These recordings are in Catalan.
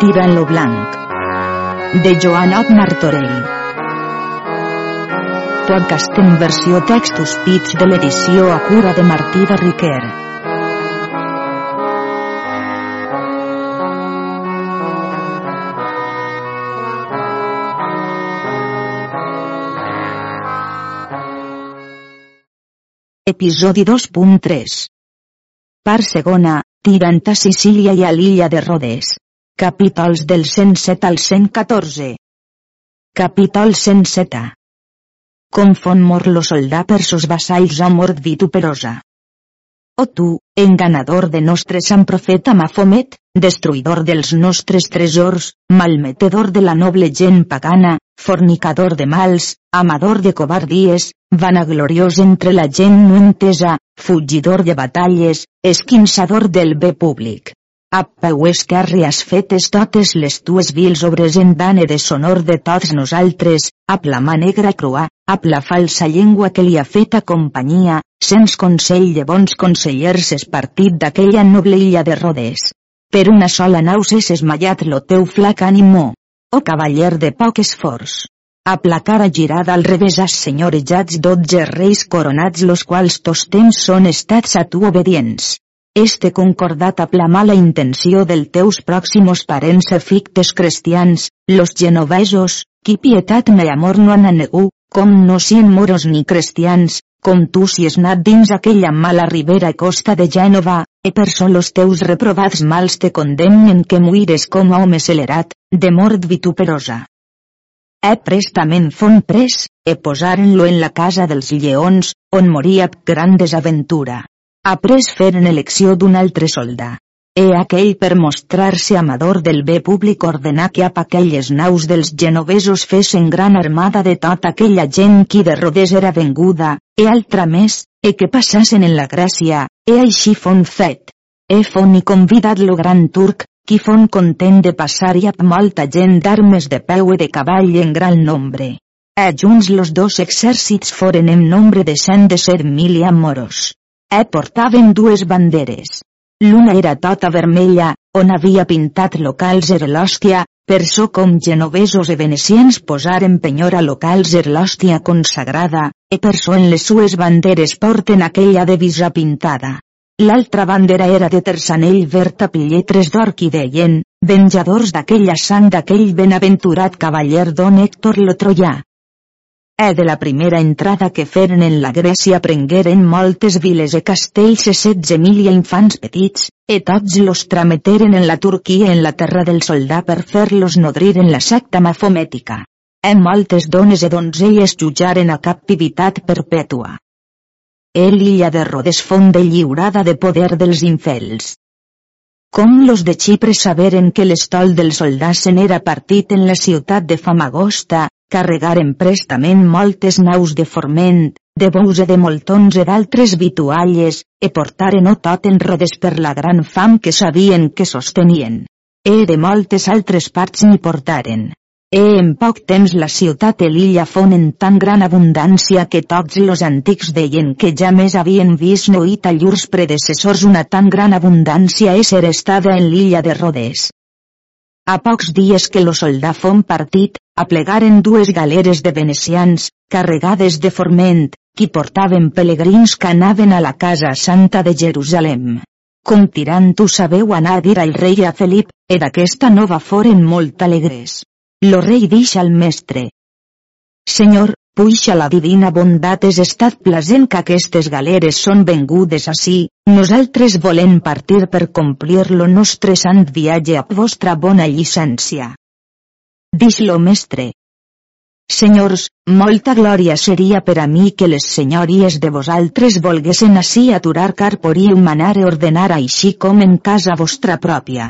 Tira en lo blanc. De Joanot Martorell. Podcast en versió textos pits de l'edició a cura de Martí de Riquer. Episodi 2.3 Part segona, tirant a Sicília i a l'illa de Rodes. Capítols del 107 al 114. Capítol 107. Confon mor lo soldà per sos vassalls a mort vituperosa. O tu, enganador de nostre sant profeta Mafomet, destruïdor dels nostres tresors, malmetedor de la noble gent pagana, fornicador de mals, amador de covardies, vanagloriós entre la gent no entesa, fugidor de batalles, esquinçador del bé públic. Apa esquerri has fetes totes les tues vils obres en dane de sonor de tots nosaltres, ap la mà negra crua, ap la falsa llengua que li ha feta companyia, sens consell de bons consellers es partit d'aquella noble illa de Rodes. Per una sola nau s'és esmallat lo teu flac ànimo. O cavaller de poc esforç. A la cara girada al revés has senyorejats dotze reis coronats los quals tos temps són estats a tu obedients. Este concordat amb la mala intenció del teus pròximos parents efectes cristians, los genovesos, qui pietat ni amor no han negu, com no sien moros ni cristians, com tu si has nat dins aquella mala ribera costa de Gènova, e per solos teus reprovats mals te condemnen que muires com a home celerat, de mort vituperosa. E prestament fon pres, e posaren-lo en la casa dels lleons, on moria gran desaventura. Après feren elecció d'un altre soldà. E aquell per mostrar-se amador del bé públic ordenà que ap aquelles naus dels genovesos fesen gran armada de tota aquella gent qui de Rodés era venguda, e altra més, e que passassen en la gràcia, e així fon fet. E fon i convidat lo gran turc, qui fon content de passar i ap molta gent d'armes de peu i de cavall en gran nombre. E junts los dos exèrcits foren en nombre de cent de set mil i amoros. E portaven dues banderes. L'una era tota vermella, on havia pintat locals er l'hòstia, per so com genovesos e venecians posaren penyora locals er l'hòstia consagrada, e per so en les sues banderes porten aquella devisa pintada. L'altra bandera era de terçanell verd a lletres d'or qui deien, venjadors d'aquella sang d'aquell benaventurat cavaller don Héctor lo Troià. E de la primera entrada que feren en la Grècia prengueren moltes viles e castells e setze mil i infants petits, e tots los trameteren en la Turquia en la terra del soldà per fer-los nodrir en la secta mafomètica. E moltes dones e donzelles jutjaren a captivitat perpètua. E l'illa de Rodes fonde lliurada de poder dels infels. Com los de Xipre saberen que l'estol del soldà se n'era partit en la ciutat de Famagosta, carregaren prestament moltes naus de forment, de bous e de moltons e d'altres vitualles, e portaren o tot en rodes per la gran fam que sabien que sostenien. E de moltes altres parts n'hi portaren. E en poc temps la ciutat i l'illa fonen tan gran abundància que tots los antics deien que ja més havien vist noit a llurs predecessors una tan gran abundància ésser estada en l'illa de Rodes. A pocs dies que lo soldà fon partit, aplegaren dues galeres de venecians, carregades de forment, qui portaven pelegrins que anaven a la casa santa de Jerusalem. Com tirant tu sabeu anar a dir al rei a Felip, e d'aquesta nova foren molt alegres. Lo rei dix al mestre. Senyor, puixa la divina bondat és estat plasent que aquestes galeres són vengudes ací, nosaltres volem partir per complir lo nostre sant viatge a vostra bona llicència. Dix lo mestre. Senyors, molta glòria seria per a mi que les senyories de vosaltres volguessin ací aturar car podíeu manar e ordenar així com en casa vostra pròpia.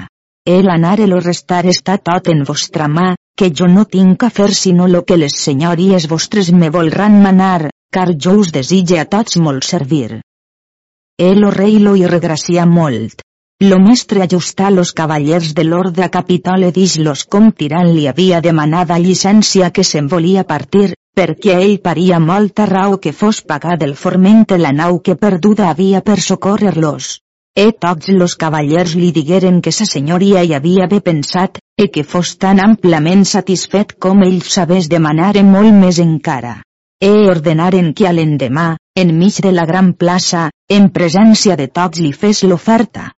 El anar e lo restar està tot en vostra mà, que jo no tinc a fer sinó lo que les senyories vostres me volran manar, car jo us desitge a tots molt servir. El o rei lo hi regracia molt. Lo mestre ajustà los cavallers de l'ordre a Capitole dix-los com tirant li havia demanada llicència que se'n volia partir, perquè ell paria molta raó que fos pagar del forment la nau que perduda havia per socórrer-los. e tots los cavallers li digueren que sa senyoria hi havia bé pensat, e que fos tan amplament satisfet com ell sabés demanar molt més encara. E ordenaren que a l'endemà, enmig de la gran plaça, en presència de tots li fes l'oferta.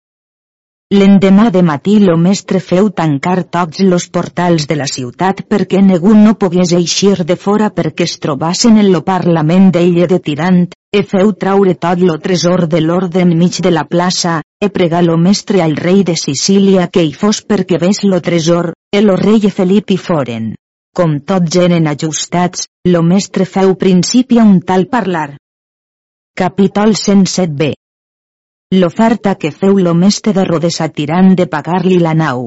L'endemà de matí lo mestre feu tancar tots los portals de la ciutat perquè ningú no pogués eixir de fora perquè es trobassen en lo parlament d'ella de tirant, e feu traure tot lo tresor de l'orde enmig de la plaça, e pregar lo mestre al rei de Sicília que hi fos perquè ves lo tresor, e lo rei e Felip hi foren. Com tots eren ajustats, lo mestre feu principi a un tal parlar. Capítol 107b L'oferta que feu lo mestre de Rodes tirant de pagar-li la nau.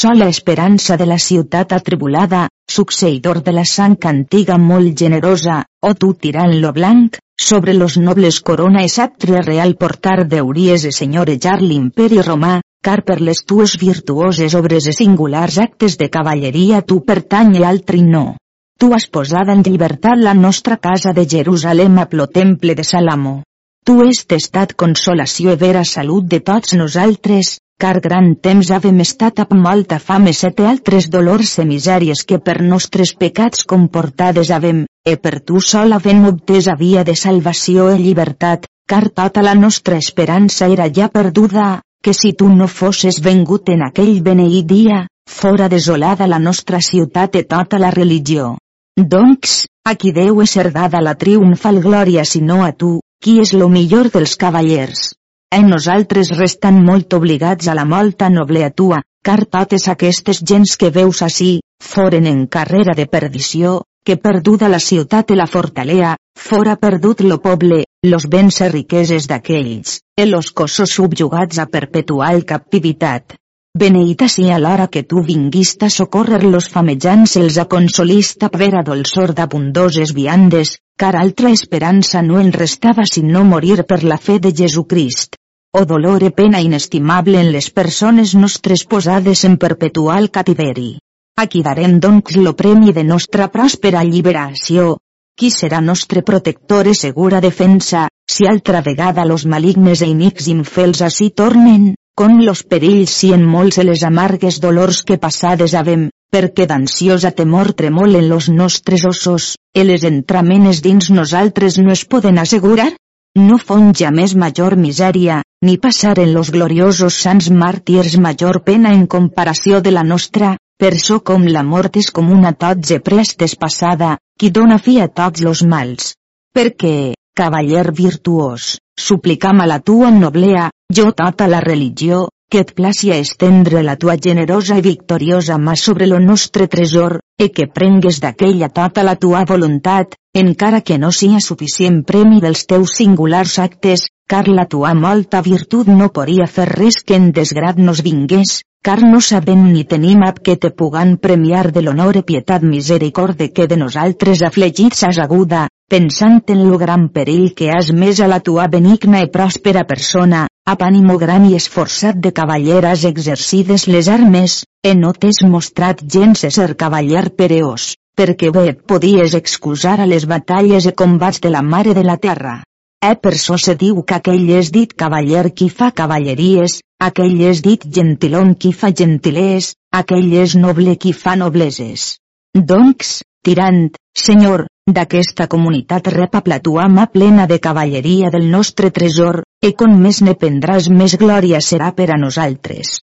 Sola esperança de la ciutat atribulada, succeïdor de la sang antiga molt generosa, o tu tirant lo blanc, sobre los nobles corona e satre real portar deuries e senyorejar l'imperi romà, car per les tues virtuoses obres e singulars actes de cavalleria tu pertany i altri no. Tu has posada en llibertat la nostra casa de Jerusalem a plo temple de Salamo. Tu és testat consolació i vera salut de tots nosaltres, car gran temps havem estat amb molta fam i sete altres dolors i misèries que per nostres pecats comportades havem, e per tu sol havem obtés via de salvació i llibertat, car tota la nostra esperança era ja perduda, que si tu no fosses vengut en aquell beneït dia, fora desolada la nostra ciutat i tota la religió. Doncs, a qui deu ser dada la triomfal glòria si no a tu, qui és lo millor dels cavallers. En nosaltres restan molt obligats a la molta noblea tua, car totes aquestes gens que veus així, foren en carrera de perdició, que perduda la ciutat i la fortalea, fora perdut lo poble, los béns i riqueses d'aquells, e los cossos subjugats a perpetual captivitat. Beneïta sia l'hora que tu vinguista a socórrer los famejants els aconsolista per a dolçor d'abundoses viandes, car altra esperança no en restava sinó morir per la fe de Jesucrist. O dolor e pena inestimable en les persones nostres posades en perpetual cativeri. Aquí darem doncs lo premi de nostra pròspera lliberació. Qui serà nostre protector e segura defensa, si altra vegada los malignes e inics infels així tornen, con los perills i en molts e les amargues dolors que passades havem, perquè d'ansiosa temor tremolen los nostres ossos, e les entramenes dins nosaltres no es poden assegurar? No fon ja més major misèria, ni passar en los gloriosos sants màrtirs major pena en comparació de la nostra, per so com la mort és com una totze prestes passada, qui dona fi a tots los mals. Perquè, cavaller virtuós, suplicam a la tua noblea, jo tota la religió, que et placi a estendre la tua generosa i victoriosa mà sobre lo nostre tresor, e que prengues d'aquella tota la tua voluntat, encara que no sia suficient premi dels teus singulars actes, car la tua molta virtut no podria fer res que en desgrat nos vingués, car no sabem ni tenim ab que te pugan premiar de l'honor i pietat misericorde que de nosaltres aflegits has aguda, pensant en lo gran perill que has més a la tua benigna i pròspera persona, amb ànimo gran i esforçat de cavaller has exercides les armes, e no t'és mostrat gens ser cavaller pereós, perquè bé et podies excusar a les batalles i combats de la mare de la terra. E per so se diu que aquell és dit cavaller qui fa cavalleries, aquell és dit gentilon qui fa gentilers, aquell és noble qui fa nobleses. Doncs, tirant, senyor, d'aquesta comunitat rep a mà plena de cavalleria del nostre tresor, e con més ne prendràs més glòria serà per a nosaltres.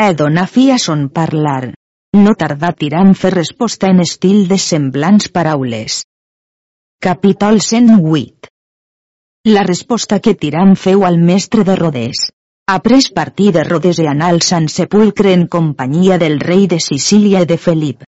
E dona fi a son parlar. No tardà tirant fer resposta en estil de semblants paraules. Capítol 108 La resposta que Tirant feu al mestre de Rodés. Ha pres partir de Rodes i anà al Sant Sepulcre en companyia del rei de Sicília i de Felip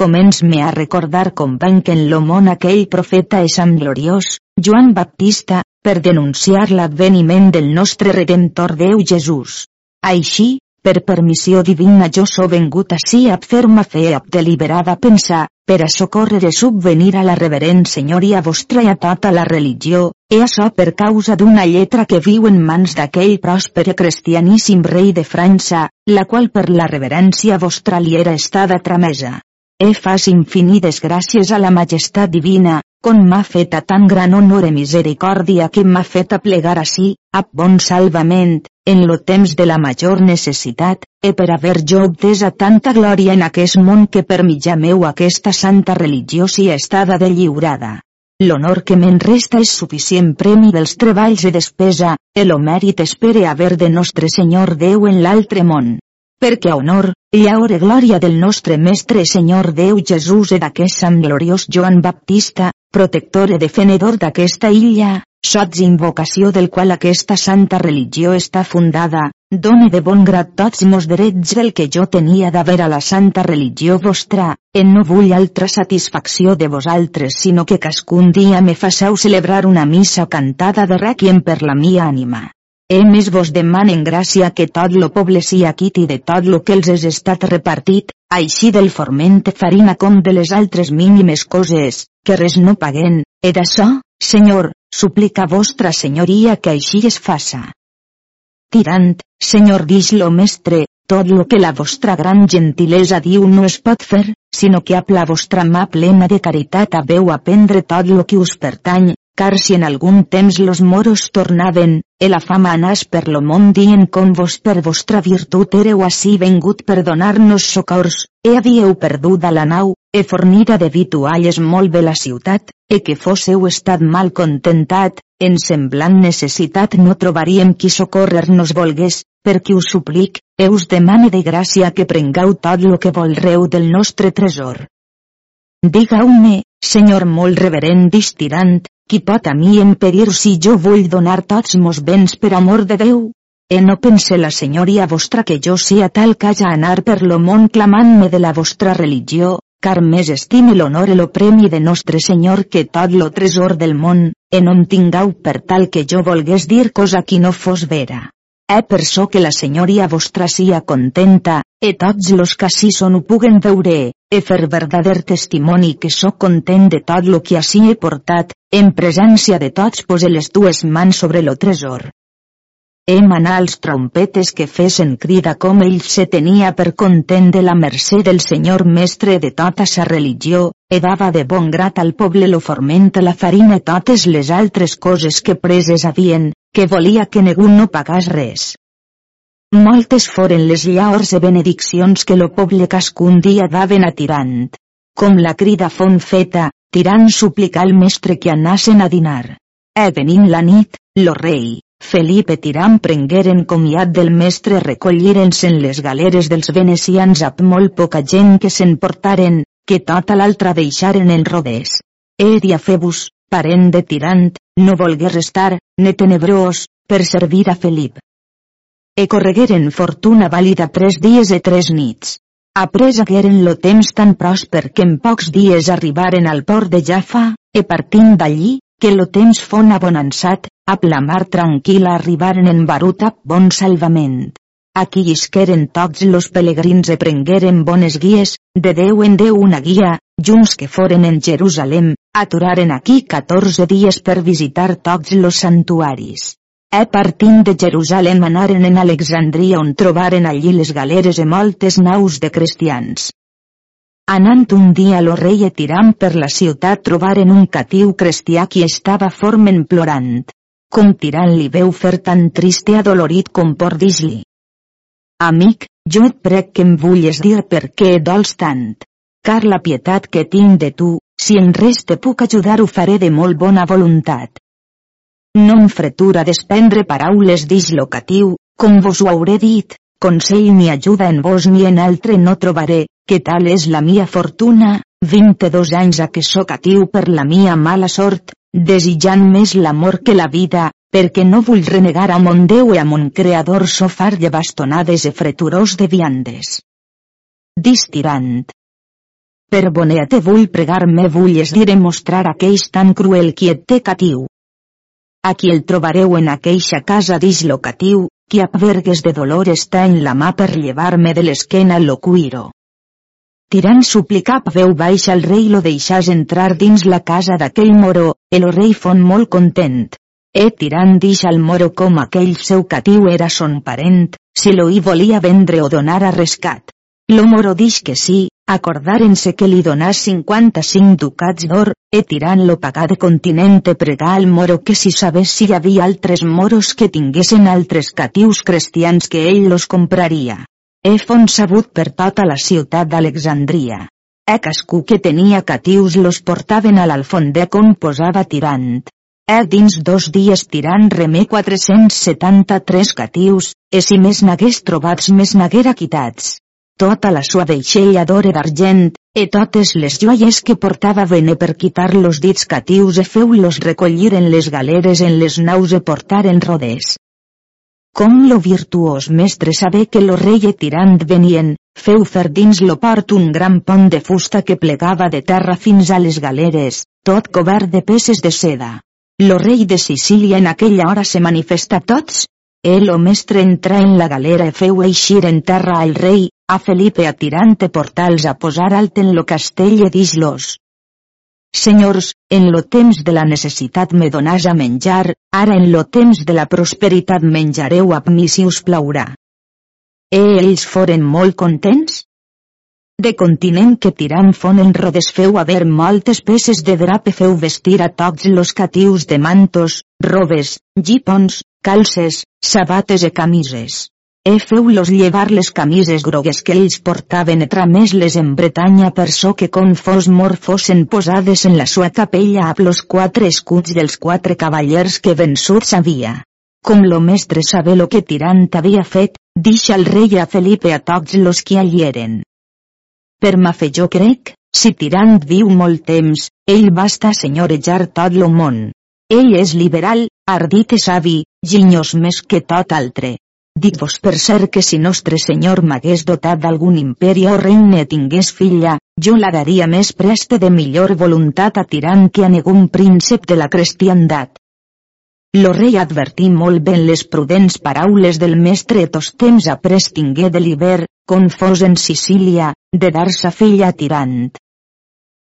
començ-me a recordar com van que en lo món aquell profeta és amb gloriós, Joan Baptista, per denunciar l'adveniment del nostre Redentor Déu Jesús. Així, per permissió divina jo so vengut ací a fer-me fe a deliberada pensar, per a socórrer i subvenir a la reverent senyoria vostra i a tota la religió, e açò per causa d'una lletra que viu en mans d'aquell pròsper i cristianíssim rei de França, la qual per la reverència vostra li era estada tramesa. E fas infinides gràcies a la majestat divina, con m'ha fet a tan gran honor i misericòrdia que m'ha fet a plegar així, a bon salvament, en lo temps de la major necessitat, e per haver jo obtesa tanta glòria en aquest món que per mitjà meu aquesta santa religió si estada de lliurada. L'honor que me'n resta és suficient premi dels treballs i despesa, e lo mèrit espere haver de nostre Senyor Déu en l'altre món perquè a honor, llaor i glòria del nostre Mestre Senyor Déu Jesús e d'aquest sant gloriós Joan Baptista, protector i defenedor d'aquesta illa, sots invocació del qual aquesta santa religió està fundada, done de bon grat tots mos drets del que jo tenia d'haver a la santa religió vostra, en no vull altra satisfacció de vosaltres sinó que cascun dia me faceu celebrar una missa cantada de requiem per la mia ànima. Emes vos demanen gràcia que tot lo poble sia quit i de tot lo que els és estat repartit, així del forment farina com de les altres mínimes coses, que res no paguen, e d'açò, senyor, suplica vostra senyoria que així es faça. Tirant, senyor dix lo mestre, tot lo que la vostra gran gentilesa diu no es pot fer, sinó que apla vostra mà plena de caritat veu aprendre tot lo que us pertany, car si en algun temps los moros tornaven, e la fama anàs per lo món dient com vos per vostra virtut éreu així vengut per donar-nos socors, e havíeu perduda la nau, e fornida de vitualles molt bé la ciutat, e que fósseu estat mal contentat, en semblant necessitat no trobaríem qui socorrer-nos volgués, perquè us suplic, e us demane de gràcia que prengau tot lo que volreu del nostre tresor. Digau-me, senyor molt reverent distirant, qui pot a mi impedir si jo vull donar tots mos béns per amor de Déu? E no pense la senyoria vostra que jo sia tal que haja anar per lo món clamant-me de la vostra religió, car més estime l'honor i lo premi de nostre Senyor que tot lo tresor del món, e no em tingau per tal que jo volgués dir cosa qui no fos vera. E per so que la senyoria vostra sia contenta, e tots los que així són ho puguen veure, e fer verdader testimoni que sóc content de tot lo que així he portat, en presència de tots pose les dues mans sobre lo tresor. E manar els trompetes que fesen crida com ell se tenia per content de la mercè del senyor mestre de tota sa religió, e dava de bon grat al poble lo forment la farina totes les altres coses que preses havien, que volia que ningú no pagàs res. Moltes foren les llaors e benediccions que lo poble cascun dia daven a Tirant. Com la crida fon feta, Tirant suplicà al mestre que anassen a dinar. E venint la nit, lo rei, Felipe Tirant prengueren comiat del mestre recolliren-se'n les galeres dels venecians amb molt poca gent que se'n portaren, que tota l'altra deixaren en rodés. Eria Febus, parent de Tirant, no volgué restar, ne tenebrós, per servir a Felip. E corregueren fortuna vàlida tres dies e tres nits. Après hagueren lo temps tan pròsper que en pocs dies arribaren al port de Jaffa, e partint d'allí, que lo temps fon abonançat, a la mar tranquil·la arribaren en Barut a bon salvament. Aquí isqueren tots los pelegrins e prengueren bones guies, de Déu en Déu una guia, junts que foren en Jerusalem, aturaren aquí 14 dies per visitar tots los santuaris. E partint de Jerusalem anaren en Alexandria on trobaren allí les galeres i moltes naus de cristians. Anant un dia lo rei e tirant per la ciutat trobaren un catiu cristià qui estava formen plorant. Com tirant li veu fer tan trist i adolorit com por dir-li. Amic, jo et prec que em vulles dir per què dols tant car la pietat que tinc de tu, si en res te puc ajudar ho faré de molt bona voluntat. No em fretura desprendre paraules dix locatiu, com vos ho hauré dit, consell ni ajuda en vos ni en altre no trobaré, que tal és la mia fortuna, 22 anys a que sóc atiu per la mia mala sort, desitjant més l'amor que la vida, perquè no vull renegar a mon Déu i a mon Creador sofar de bastonades e freturós de viandes. Distirant, per bonet te vull pregar-me vulles dir i mostrar aqueix tan cruel qui et té catiu. Aquí el trobareu en aqueixa casa dix locatiu, qui a vergues de dolor està en la mà per llevar-me de l'esquena lo cuiro. Tirant suplicap veu baixa al rei lo deixàs entrar dins la casa d'aquell moro, el rei fon molt content. E tirant dix al moro com aquell seu catiu era son parent, si lo hi volia vendre o donar a rescat. Lo moro dix que sí, acordaren-se que li donàs 55 ducats d'or, e tirant lo pagà de continente pregar al moro que si sabés si hi havia altres moros que tinguessin altres catius cristians que ell los compraria. He fon sabut per tota la ciutat d'Alexandria. E cascú que tenia catius los portaven a l'alfondé com posava tirant. E dins dos dies tirant remé 473 catius, e si més n'hagués trobats més n'haguera quitats tota la sua deixella d'ore d'argent, e totes les joies que portava vene per quitar los dits catius e feu-los recollir en les galeres en les naus e portar en roders. Com lo virtuós mestre saber que lo rei e tirant venien, feu fer dins lo port un gran pont de fusta que plegava de terra fins a les galeres, tot cobert de peces de seda. Lo rei de Sicília en aquella hora se manifesta tots, el o mestre entra en la galera e feu eixir en terra al rei, a Felipe a tirante portals a posar alt en lo castell e dix-los. Senyors, en lo temps de la necessitat me donàs a menjar, ara en lo temps de la prosperitat menjareu a mi si us plaurà. E ells foren molt contents? De continent que tirant fon en rodes feu haver moltes peces de drap feu vestir a tots los catius de mantos, robes, gipons, calces, sabates e camises. E feu-los llevar les camises grogues que ells portaven e tramés-les en Bretanya per so que con fos mor fossin posades en la sua capella amb los quatre escuts dels quatre cavallers que vençuts havia. Com lo mestre saber lo que Tirant havia fet, deixa el rei a Felipe a tots los que allí eren. Per ma fe jo crec, si Tirant viu molt temps, ell basta senyorejar tot lo món. Ell és liberal, ardit i savi, ginyós més que tot altre. Dic-vos per ser que si nostre senyor m'hagués dotat d'algun imperi o regne tingués filla, jo la daria més preste de millor voluntat a tirant que a negun príncep de la cristiandat. Lo rei advertí molt ben les prudents paraules del mestre tos temps après tingué de l'hiver, confós en Sicília, de dar sa filla a tirant.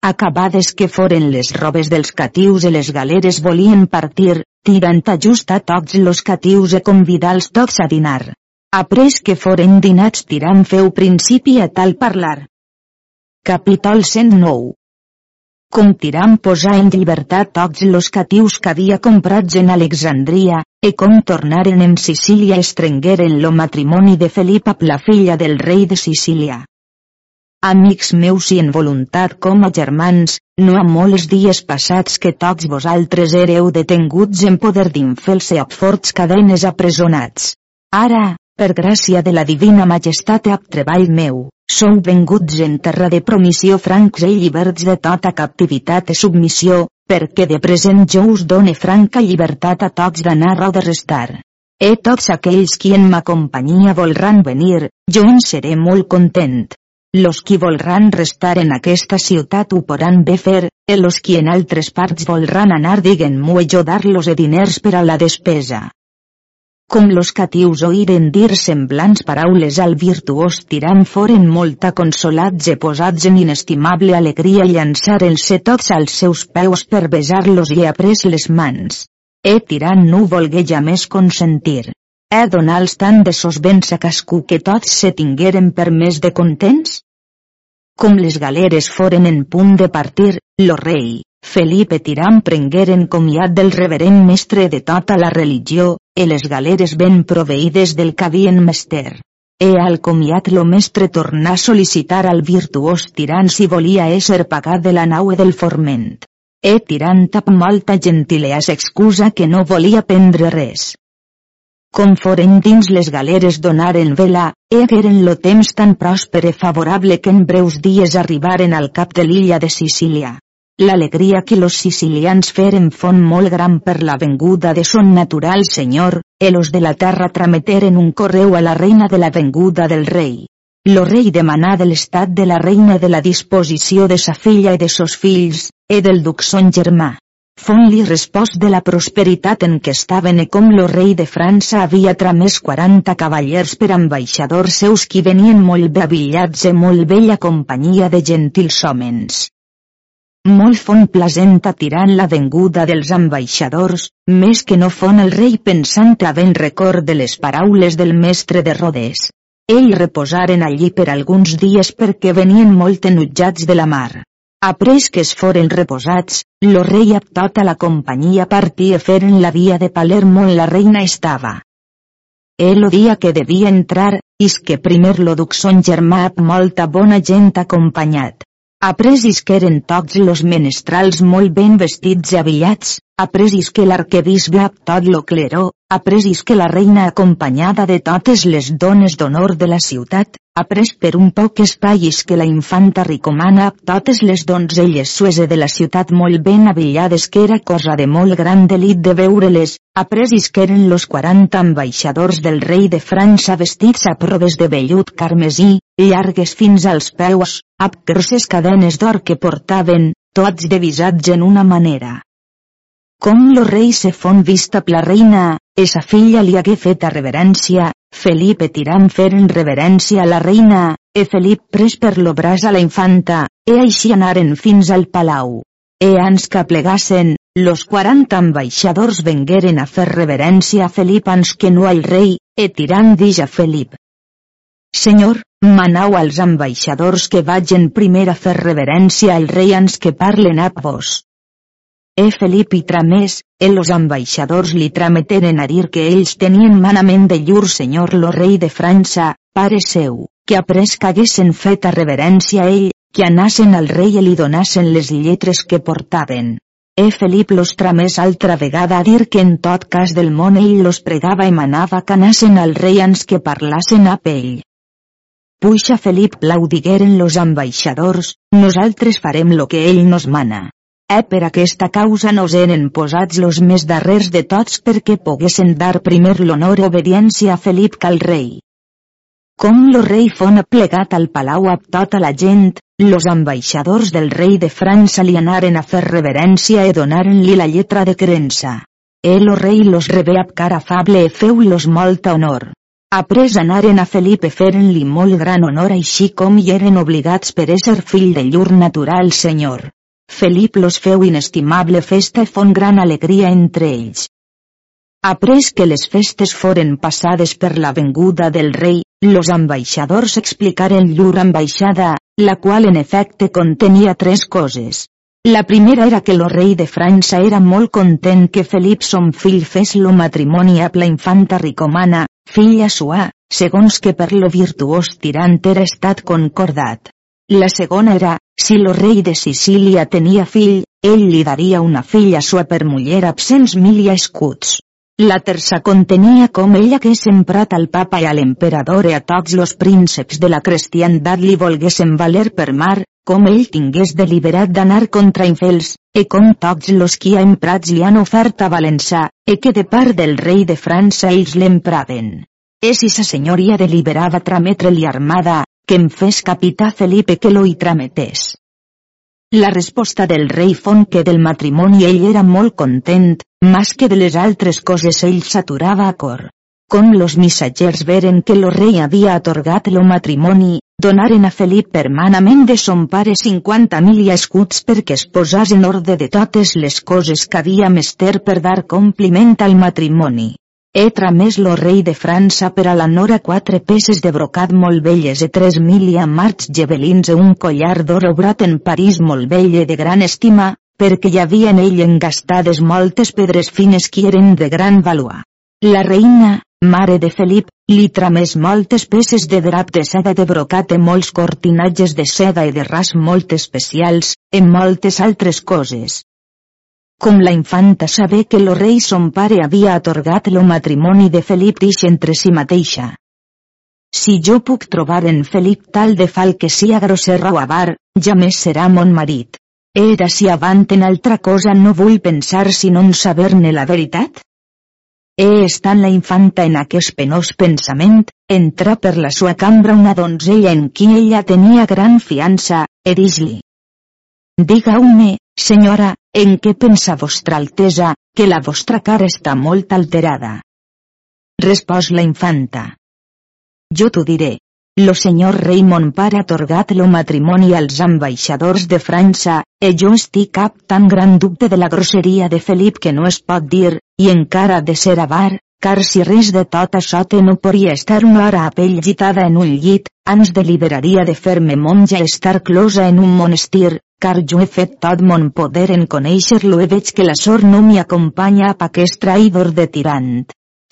Acabades que foren les robes dels catius i les galeres volien partir, tirant a just a tots los catius e convidar-los tots a dinar. Après que foren dinats tirant feu principi a tal parlar. Capítol 109 Com tirant posar en llibertat tots los catius que havia comprats en Alexandria, e com tornaren en Sicília estrengueren lo matrimoni de Felip amb la filla del rei de Sicília. Amics meus i en voluntat com a germans, no ha molts dies passats que tots vosaltres éreu detenguts en poder d'infels amb forts cadenes apresonats. Ara, per gràcia de la divina majestat ab treball meu, sou venguts en terra de promissió francs i lliberts de tota captivitat i submissió, perquè de present jo us done franca llibertat a tots d'anar o de restar. E tots aquells qui en ma companyia volran venir, jo en seré molt content. Los qui volran restar en aquesta ciutat ho poran bé fer, e los qui en altres parts volran anar diguen-m'ho jo dar-los diners per a la despesa. Com los catius oïren dir semblants paraules al virtuós tirant foren molt consolats e posats en inestimable alegria llançaren-se tots als seus peus per besar-los i après les mans. E tirant no volgué ja més consentir. He donals tant de sos béns a cascú que tots se tingueren per més de contents? Com les galeres foren en punt de partir, lo rei, Felipe Tirant prengueren comiat del reverent mestre de tota la religió, e les galeres ben proveïdes del que havien mester. E al comiat lo mestre tornà a sol·licitar al virtuós tirant si volia ésser pagat de la nau del forment. E tirant amb molta gentilea s'excusa que no volia prendre res com foren dins les galeres donaren vela, egueren lo temps tan pròsper e favorable que en breus dies arribaren al cap de l'illa de Sicília. L'alegria que los sicilians feren fon molt gran per la venguda de son natural senyor, e los de la terra trameteren un correu a la reina de la venguda del rei. Lo rei demanà de l'estat de la reina de la disposició de sa filla i de sos fills, e del duc son germà. Fon-li respost de la prosperitat en què estaven e com lo rei de França havia tramès 40 cavallers per ambaixadors seus qui venien molt bé avillats e molt bella companyia de gentils homens. Molt fon plasent tirant la venguda dels ambaixadors, més que no fon el rei pensant a ben record de les paraules del mestre de Rodes. Ell reposaren allí per alguns dies perquè venien molt enutjats de la mar. Après que es foren reposats, lo rei amb tota la companyia partí e feren la via de Palermo on la reina estava. El dia que devia entrar, is que primer lo duc son germà molta bona gent acompanyat. Après que eren tots los menestrals molt ben vestits i avillats, après que l'arquebisbe amb tot lo cleró, après que la reina acompanyada de totes les dones d'honor de la ciutat, après per un poc espai que la infanta ricomana totes les donzelles suese de la ciutat molt ben avillades que era cosa de molt gran delit de veure-les, après que eren los 40 ambaixadors del rei de França vestits a proves de vellut carmesí, llargues fins als peus, amb grosses cadenes d'or que portaven, tots devisats en una manera. Com lo rei se fon vista la reina, esa filla li hagué feta reverència, Felipe tirant feren reverència a la reina, e Felip pres per lo braç a la infanta, e així anaren fins al palau. E ans que plegassen, los quaranta ambaixadors vengueren a fer reverència a Felip ans que no al rei, e tirant dix a Felip. Senyor, manau als ambaixadors que vagin primer a fer reverència al rei ans que parlen a vos. E Felip i Tramés, e los ambaixadors li trameteren a dir que ells tenien manament de llur senyor lo rei de França, pare seu, que après que haguessin feta reverència a ell, que anassen al rei i li donassen les lletres que portaven. E Felip los tramés altra vegada a dir que en tot cas del món ell los pregava i manava que anassen al rei ans que parlassen a ell. Puixa Felip plaudigueren los ambaixadors, nosaltres farem lo que ell nos mana. Eh per aquesta causa nos eren posats los més darrers de tots perquè poguessin dar primer l'honor obediència a Felip cal rei. Com lo rei fon plegat al palau amb tota la gent, los ambaixadors del rei de França li anaren a fer reverència i donaren-li la lletra de creença. El o rei los rebé amb cara afable e feu-los molta honor. Après anaren a Felipe feren-li molt gran honor així com hi eren obligats per ésser fill de llur natural senyor. Felip los feu inestimable festa i fon gran alegria entre ells. Après que les festes foren passades per la venguda del rei, los ambaixadors explicaren llur ambaixada, la qual en efecte contenia tres coses. La primera era que lo rei de França era molt content que Felip son fill fes lo matrimoni amb la infanta ricomana, filla sua, segons que per lo virtuós tirant era estat concordat. La segona era, si lo rei de Sicília tenia fill, ell li daria una filla sua per muller absents mil escuts. La terça contenia com ell hagués emprat al papa i a l'emperador i a tots los prínceps de la cristiandat li volguessin valer per mar, com ell tingués deliberat d'anar contra infels, e com tots los qui ha emprats li han ofert a Valençà, e que de part del rei de França ells l'empraven. E si sa senyoria deliberava trametre-li armada, que em fes capità Felipe que lo hi trametés. La resposta del rei fon que del matrimoni ell era molt content, mas que de les altres coses ell s'aturava a cor. Com los missatgers veren que lo rei havia atorgat lo matrimoni, donaren a Felip permanament de son pare 50.000 escuts perquè es posàs en ordre de totes les coses que havia mester per dar compliment al matrimoni. He tramès lo rei de França per a la nora quatre peces de brocat molt velles e tres mil i amarts gebelins e un collar d'or obrat en París molt vell de gran estima, perquè hi havia en ell engastades moltes pedres fines que eren de gran valua. La reina, mare de Felip, li tramés moltes peces de drap de seda de brocat e molts cortinatges de seda i de ras molt especials, e moltes altres coses com la infanta saber que lo rei son pare havia atorgat lo matrimoni de Felip dix entre si mateixa. Si jo puc trobar en Felip tal de fal que sia grosser o avar, ja més serà mon marit. Era si avant en altra cosa no vull pensar si non saber-ne la veritat? E estant la infanta en aquest penós pensament, entra per la sua cambra una donzella en qui ella tenia gran fiança, e dis-li. Diga-me, senyora, en què pensa vostra altesa, que la vostra cara està molt alterada? Respòs la infanta. Jo t'ho diré. Lo senyor rei mon pare ha atorgat lo matrimoni als ambaixadors de França, e jo estic cap tan gran dubte de la grosseria de Felip que no es pot dir, i encara de ser avar, car si res de tot això te no podria estar una hora a pell gitada en un llit, ans deliberaria de fer-me monja estar closa en un monestir, car jo he fet tot mon poder en conèixer-lo i veig que la sort no m'hi acompanya a aquest traïdor de tirant.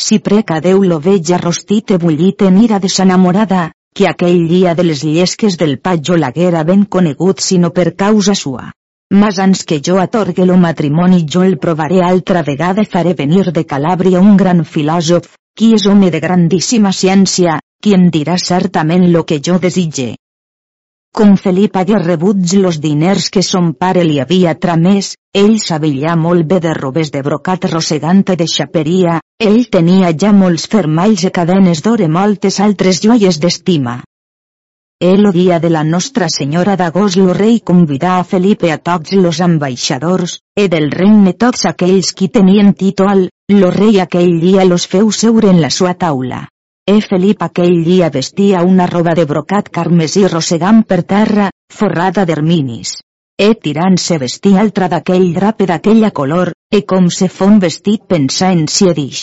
Si preca Déu lo veig arrostit i bullit en ira de sa enamorada, que aquell dia de les llesques del pa jo l'haguera ben conegut sinó per causa sua. Mas ans que jo atorgue lo matrimoni jo el provaré altra vegada i faré venir de Calàbria un gran filòsof, qui és home de grandíssima ciència, qui em dirà certament lo que jo desitge. Com Felip hagué rebut los diners que son pare li havia tramès, ell sabia molt bé de robes de brocat rossegant de xaperia, ell tenia ja molts fermalls i cadenes d'or i moltes altres joies d'estima. El dia de la Nostra Senyora d'Agost lo rei convidà a Felipe a tots los ambaixadors, e del regne tots aquells qui tenien títol, lo rei aquell dia los feu seure en la sua taula. E Felip aquell dia vestia una roba de brocat carmesí rossegant per terra, forrada d'erminis. E tirant se vestia altra d'aquell drape d'aquella color, e com se fon vestit pensar en si edix.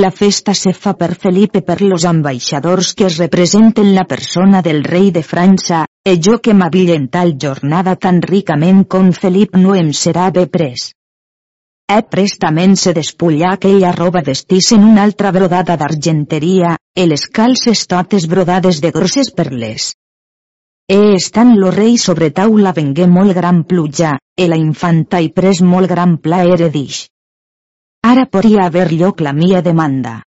La festa se fa per Felipe per los ambaixadors que es representen la persona del rei de França, e jo que m'avillen tal jornada tan ricament com Felip no em serà bé pres. E prestament se despullà aquella roba en una altra brodada d'argenteria, e les calces totes brodades de grosses perles. E estant lo rei sobre taula vengué molt gran pluja, e la infanta i pres molt gran plaer dix. Ara podria haver lloc la mia demanda.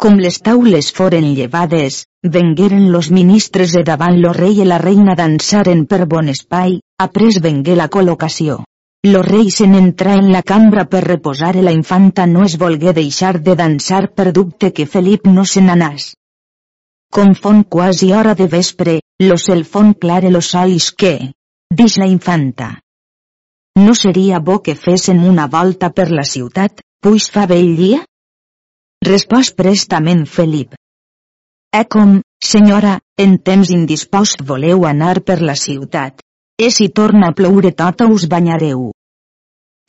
Com les taules foren llevades, vengueren los ministres de davant lo rei i la reina dansaren per bon espai, après vengué la col·locació. Lo rei se n'entrà en la cambra per reposar i la infanta no es volgué deixar de dansar per dubte que Felip no se n'anàs. Com fon quasi hora de vespre, lo cel fon clare los sols que, dix la infanta. No seria bo que fesen una volta per la ciutat, puix fa bell dia? Respòs prestament Felip. Eh com, senyora, en temps indispost voleu anar per la ciutat, E si torna a ploure tota us banyareu.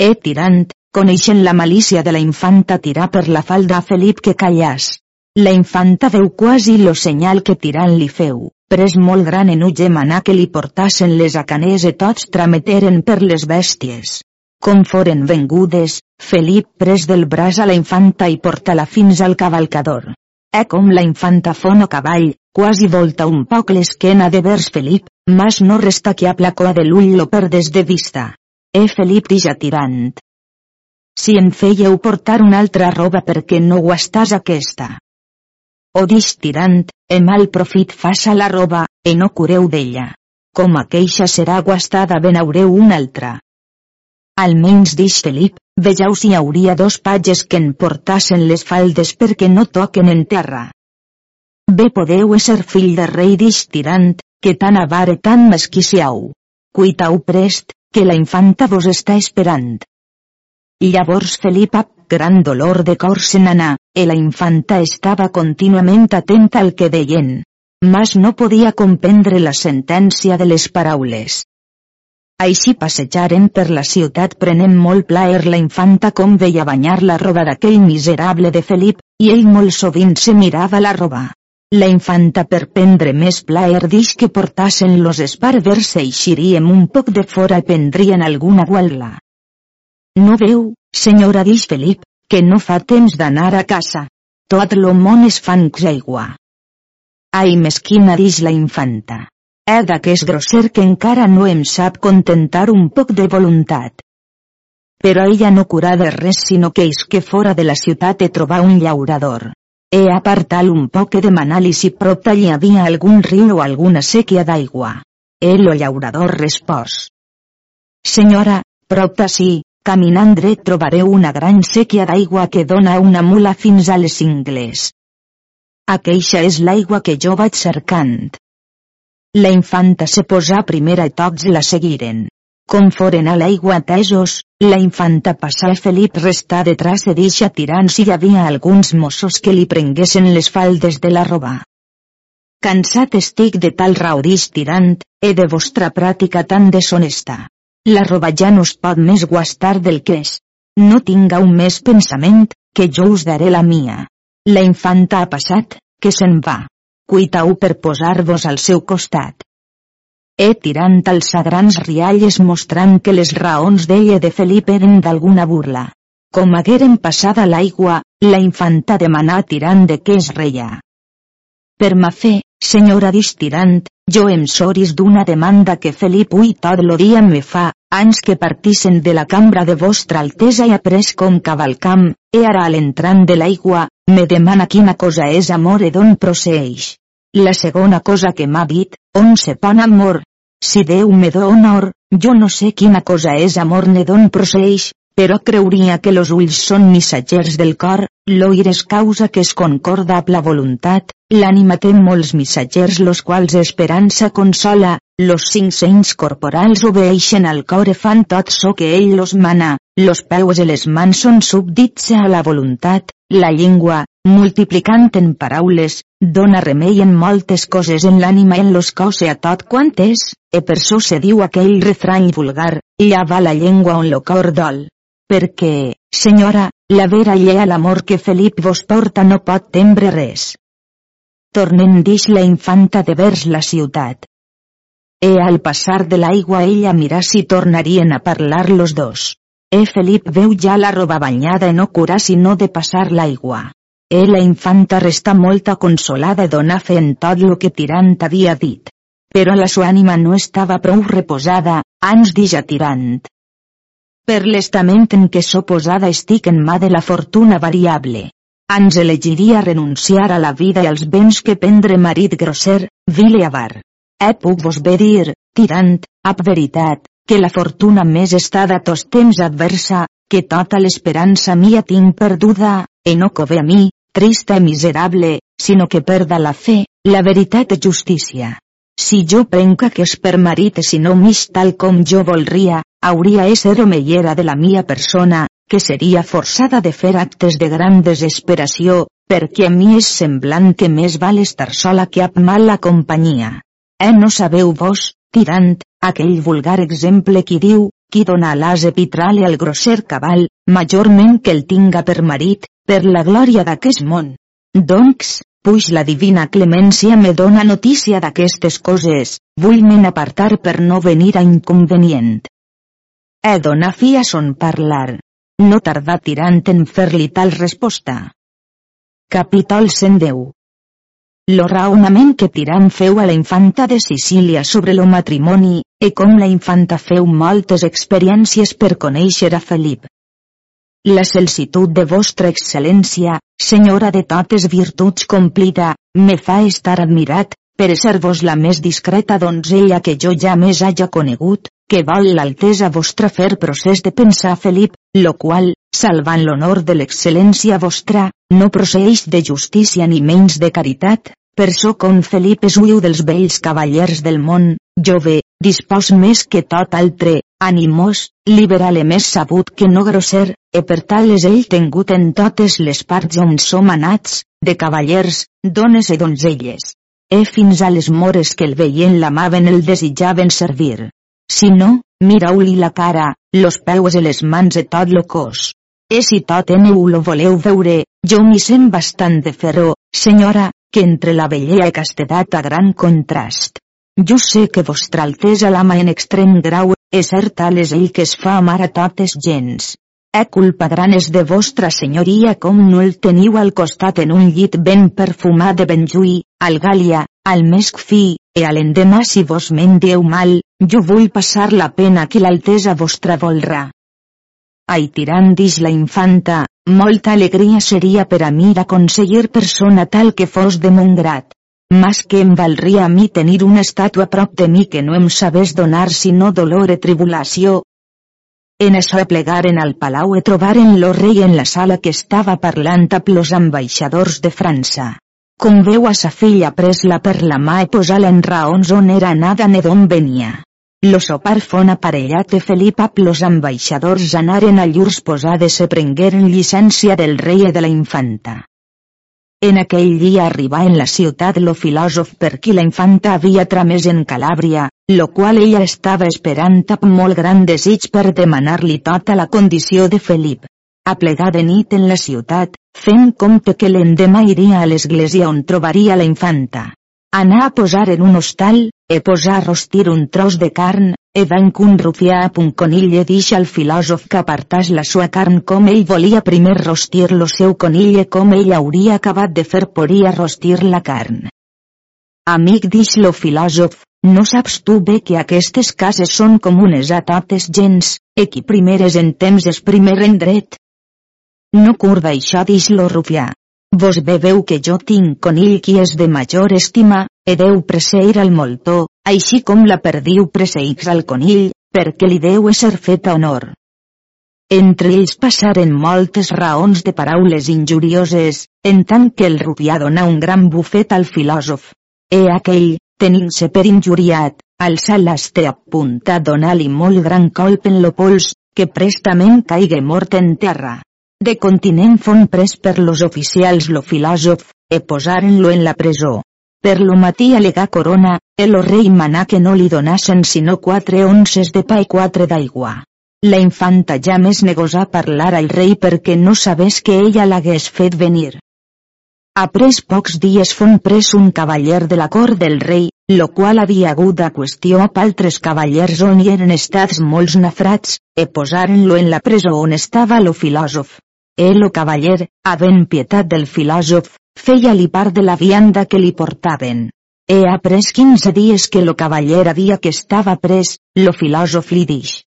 E tirant, coneixent la malícia de la infanta tirar per la falda a Felip que callàs. La infanta veu quasi lo senyal que tirant li feu, pres molt gran enuge manà que li portassen les acaners i tots trameteren per les bèsties. Com foren vengudes, Felip pres del braç a la infanta i porta-la fins al cavalcador. E com la infanta fon a cavall, quasi volta un poc l'esquena de vers Felip, mas no resta que a placó de l'ull lo perdes de vista. E Felip dija tirant. Si en fèieu portar una altra roba perquè no guastàs aquesta. O dix tirant, e mal profit faça la roba, e no cureu d'ella. Com aqueixa serà guastada ben haureu una altra. Almenys dix Felip, Vejau si hi hauria dos patges que en portassen les faldes perquè no toquen en terra. Bé podeu ser fill de rei d'ix tirant, que tan avare tan mesquiciau. Cuitau prest, que la infanta vos està esperant. Llavors Felip ap gran dolor de cor se n'anà, e la infanta estava contínuament atenta al que deien. Mas no podia comprendre la sentència de les paraules. Així passejaren per la ciutat prenent molt plaer la infanta com veia banyar la roba d'aquell miserable de Felip, i ell molt sovint se mirava la roba. La infanta per prendre més plaer dix que portassen los esparbers eixiríem un poc de fora i prendrien alguna gualda. No veu, senyora dix Felip, que no fa temps d'anar a casa. Tot lo món es fan aigua. Ai mesquina dix la infanta. Eda que és grosser que encara no em sap contentar un poc de voluntat. Però ella no curà de res sinó que és que fora de la ciutat e trobar un llaurador. E apartal un poc e demanar-li si prop hi havia algun riu o alguna sèquia d'aigua. El llaurador respòs. Senyora, prop d'ací, caminant dret trobareu una gran sèquia d'aigua que dona una mula fins a les ingles. Aqueixa és l'aigua que jo vaig cercant. La infanta se posà primera i tots la seguiren. Com foren a l'aigua atesos, la infanta passà a Felip restà detrás de deixa tirant si hi havia alguns mossos que li prenguessin les faldes de la roba. Cansat estic de tal raudix tirant, e de vostra pràctica tan deshonesta. La roba ja no es pot més guastar del que és. No tingueu més pensament, que jo us daré la mia. La infanta ha passat, que se'n va cuitau per posar-vos al seu costat. e tirant als grans rialles mostrant que les raons d'ella de Felip eren d'alguna burla. Com hagueren passada l'aigua, la infanta demanà tirant de què es reia. Per ma fe, senyora distirant, jo em soris d'una demanda que Felip ui tot lo dia me fa, anys que partissen de la cambra de vostra altesa i après com cavalcam, e ara a l'entrant de l'aigua, me demana quina cosa és amor i d'on proceix. La segona cosa que m'ha dit, on se pon amor? Si Déu me do honor, jo no sé quina cosa és amor ni d'on proceix, però creuria que los ulls són missatgers del cor, l'oir és causa que es concorda amb la voluntat, l'ànima té molts missatgers los quals esperança consola, los cinc senys corporals obeixen al cor e fan tot so que ell los mana, los peus i les mans són subdits a la voluntat, la llengua, multiplicant en paraules, dona remei en moltes coses en l'ànima en los cos i a tot quant és, e per so se diu aquell refrany vulgar, va la llengua on lo cor dol. Perquè, senyora, la vera llea l'amor que Felip vos porta no pot tembre res. Tornem dix la infanta de vers la ciutat. E al passar de l'aigua ella mirà si tornarien a parlar los dos. E Felip veu ja la roba banyada i no curà sinó de passar l'aigua. E la infanta resta molta consolada e dona fe en tot lo que Tirant havia dit. Però la sua ànima no estava prou reposada, ans dija Tirant. Per l'estament en què so posada estic en mà de la fortuna variable. Ans elegiria renunciar a la vida i als béns que prendre marit grosser, vil i avar. E puc vos dir, Tirant, ap veritat, que la fortuna més està de tos temps adversa, que tota l'esperança mia tinc perduda, e no cove a mi, trista i miserable, sinó que perda la fe, la veritat i justícia. Si jo prenca que es per marit si no mig tal com jo volria, hauria ésser omellera de la mia persona, que seria forçada de fer actes de gran desesperació, perquè a mi és semblant que més val estar sola que amb mala companyia. Eh no sabeu vos, tirant, aquell vulgar exemple qui diu, qui dona a l'as epitrale al grosser cabal, majorment que el tinga per marit, per la glòria d'aquest món. Doncs, puix la divina clemència me dona notícia d'aquestes coses, vull me'n apartar per no venir a inconvenient. He dona fi a son parlar. No tardà tirant en fer-li tal resposta. Capítol 110 Lo raonament que Tirant feu a la infanta de Sicília sobre lo matrimoni, e com la infanta feu moltes experiències per conèixer a Felip. La celsitud de vostra excel·lència, senyora de totes virtuts complida, me fa estar admirat, per ser vos la més discreta donzella que jo ja més haja conegut, que vol l'altesa vostra fer procés de pensar Felip, lo qual, salvant l'honor de l'excel·lència vostra, no proceix de justícia ni menys de caritat, per so com Felip és uiu dels vells cavallers del món, jove, dispòs més que tot altre, animós, liberal i més sabut que no grosser, e per tal és ell tengut en totes les parts on som anats, de cavallers, dones i donzelles. E fins a les mores que el veien l'amaven el desitjaven servir. Si no, mirau-li la cara, los peus i les mans i tot lo cos. E si tot eneu lo voleu veure, jo m'hi sent bastant de ferro, senyora, que entre la bellea i castedat a gran contrast. Jo sé que vostra altesa l'ama en extrem grau, és cert és ell que es fa amar a totes gens. E culpa gran és de vostra senyoria com no el teniu al costat en un llit ben perfumat de benjuí, al gàlia, al mesc fi, e a l'endemà si vos me'n dieu mal, jo vull passar la pena que l'altesa vostra volrà. Ai tirant dix la infanta, molta alegria seria per a mi d'aconseguir persona tal que fos de mon grat. Mas que em valdria a mi tenir una estàtua prop de mi que no em sabés donar sinó dolor e tribulació. En això plegaren al palau e trobaren lo rei en la sala que estava parlant amb los ambaixadors de França. Com veu a sa filla pres-la per la mà i posar-la en raons on era anada ne d'on venia. Lo sopar fon aparellat de Felip amb los ambaixadors anaren a llurs posades e prengueren llicència del rei i de la infanta. En aquell dia arribà en la ciutat lo filòsof per qui la infanta havia tramès en Calàbria, lo qual ella estava esperant amb molt gran desig per demanar-li tota la condició de Felip. A plegar de nit en la ciutat, fent compte que l'endemà iria a l'església on trobaria la infanta. Anar a posar en un hostal, e posar a rostir un tros de carn, e van un rufià a un conill e dix al filòsof que apartàs la sua carn com ell volia primer rostir lo seu conill e com ell hauria acabat de fer poria rostir la carn. Amic dix lo filòsof, no saps tu bé que aquestes cases són comunes a totes gens, e qui primer és en temps és primer en dret? No curda això dix lo rufià. Vos beveu que jo tinc conill qui és de major estima, e deu preseir al moltó, així com la perdiu preseix al conill, perquè li deu ésser feta honor. Entre ells passaren moltes raons de paraules injurioses, en tant que el rupià dona un gran bufet al filòsof. E aquell, tenint-se per injuriat, alça l'astre punta donar-li molt gran colp en lo pols, que prestament caigue mort en terra. De continent fon pres per los oficials lo filòsof, e posaren-lo en la presó. Per lo matí alegà corona, el rei manà que no li donassen sinó quatre onces de pa i quatre d'aigua. La infanta ja més negosà parlar al rei perquè no sabés que ella l'hagués fet venir. Après pocs dies fon pres un cavaller de la cort del rei, lo qual havia hagut de qüestió a altres cavallers on hi eren estats molts nafrats, e posaren-lo en la presó on estava lo filòsof. El o cavaller, havent pietat del filòsof, feia-li part de la vianda que li portaven. He après quinze dies que lo cavaller havia que estava pres, lo filòsof li dix.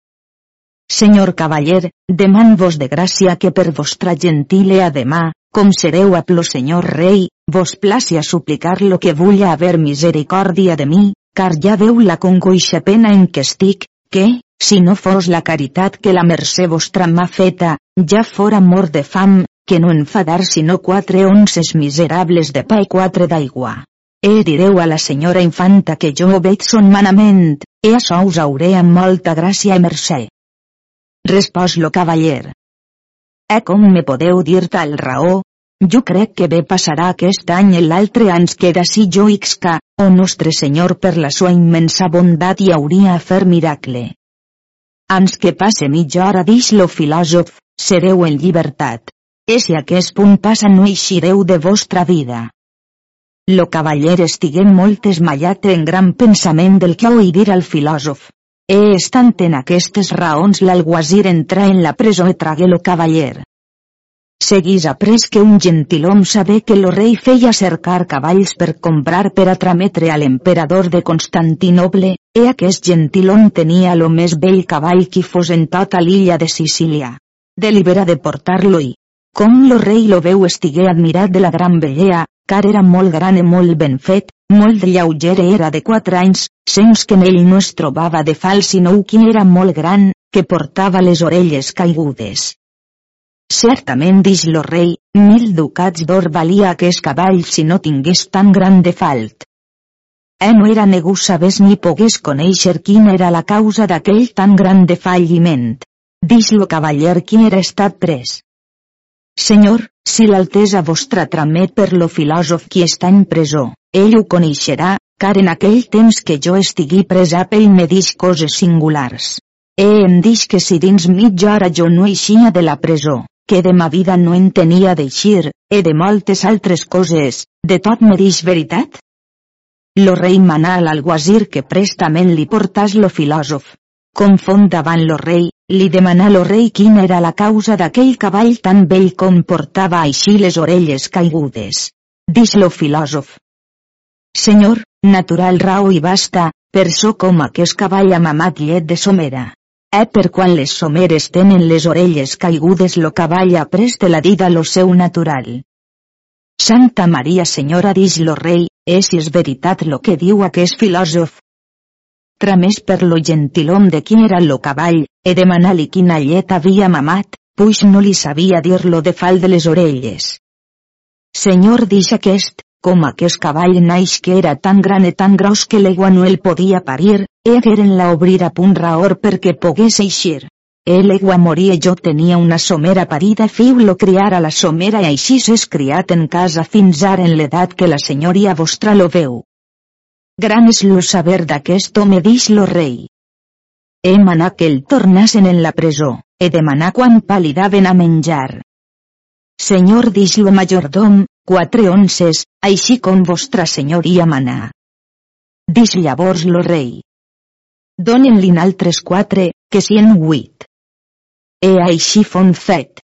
Senyor cavaller, deman-vos de gràcia que per vostra gentilea demà, com sereu a plo senyor rei, vos placi a suplicar lo que vulla haver misericòrdia de mi, car ja veu la congoixa pena en què estic, que, si no fos la caritat que la mercè vostra m'ha feta, ja fora mort de fam, que no enfadar sinó quatre onces miserables de pa i quatre d'aigua. E direu a la senyora infanta que jo veig son manament, e això us hauré amb molta gràcia i mercè. Respòs lo cavaller. E com me podeu dir tal raó? Jo crec que bé passarà aquest any i l'altre ans queda si jo xca, o nostre senyor per la sua immensa bondat i hauria a fer miracle. Ans que passe mitja hora dix lo filòsof, sereu en llibertat. E si aquest punt passa no eixireu de vostra vida. Lo cavaller estigué molt esmallat en gran pensament del que oi dir al filòsof. E estant en aquestes raons l'alguazir entra en la presó e tragué lo cavaller. Seguís après que un gentilom sabé que lo rei feia cercar cavalls per comprar per a trametre a l'emperador de Constantinoble, e aquest gentilom tenia lo més bell cavall que fos en tota l'illa de Sicília delibera de portar-lo i, com lo rei lo veu estigué admirat de la gran bellea, car era molt gran i molt ben fet, molt lleuger era de quatre anys, sens que en ell no es trobava de fals sinó qui era molt gran, que portava les orelles caigudes. Certament dix lo rei, mil ducats d'or valia aquest cavall si no tingués tan gran de falt. Eh no era negu sabés ni pogués conèixer quina era la causa d'aquell tan gran de falliment. Dix lo cavaller qui era estat pres. Senyor, si l'altesa vostra tramet per lo filòsof qui està en presó, ell ho coneixerà, car en aquell temps que jo estigui presa ell me dix coses singulars. E em dix que si dins mitja hora jo no eixia de la presó, que de ma vida no en tenia d'eixir, e de moltes altres coses, de tot me dix veritat? Lo rei manà a l'alguazir que prestament li portàs lo filòsof, confon davant lo rei, li demanà lo rei quina era la causa d'aquell cavall tan vell com portava així les orelles caigudes. Dix lo filòsof. Senyor, natural rau i basta, per so com aquest cavall ha mamat llet de somera. Eh per quan les someres tenen les orelles caigudes lo cavall ha pres de la dida lo seu natural. Santa Maria Senyora dix lo rei, és és veritat lo que diu aquest filòsof, tramés per lo gentilom de qui era lo cavall, e demanar-li quina llet havia mamat, puix no li sabia dir-lo de fal de les orelles. Senyor dix aquest, com aquest cavall naix que era tan gran e tan gros que l'egua no el podia parir, e hagueren la obrir a punt raor perquè pogués eixir. El egua moria jo tenia una somera parida fiu lo criar a la somera i així s'és criat en casa fins ara en l'edat que la senyoria vostra lo veu. Gran és lo saber d'aquest home dix lo rei. He manà que el tornasen en la presó, he demanar quan palidaven a menjar. Senyor dix lo majordom, quatre onces, així com vostra senyoria manà. Dix llavors lo rei. Donen-li altres quatre, que sien huit. E així fon fet.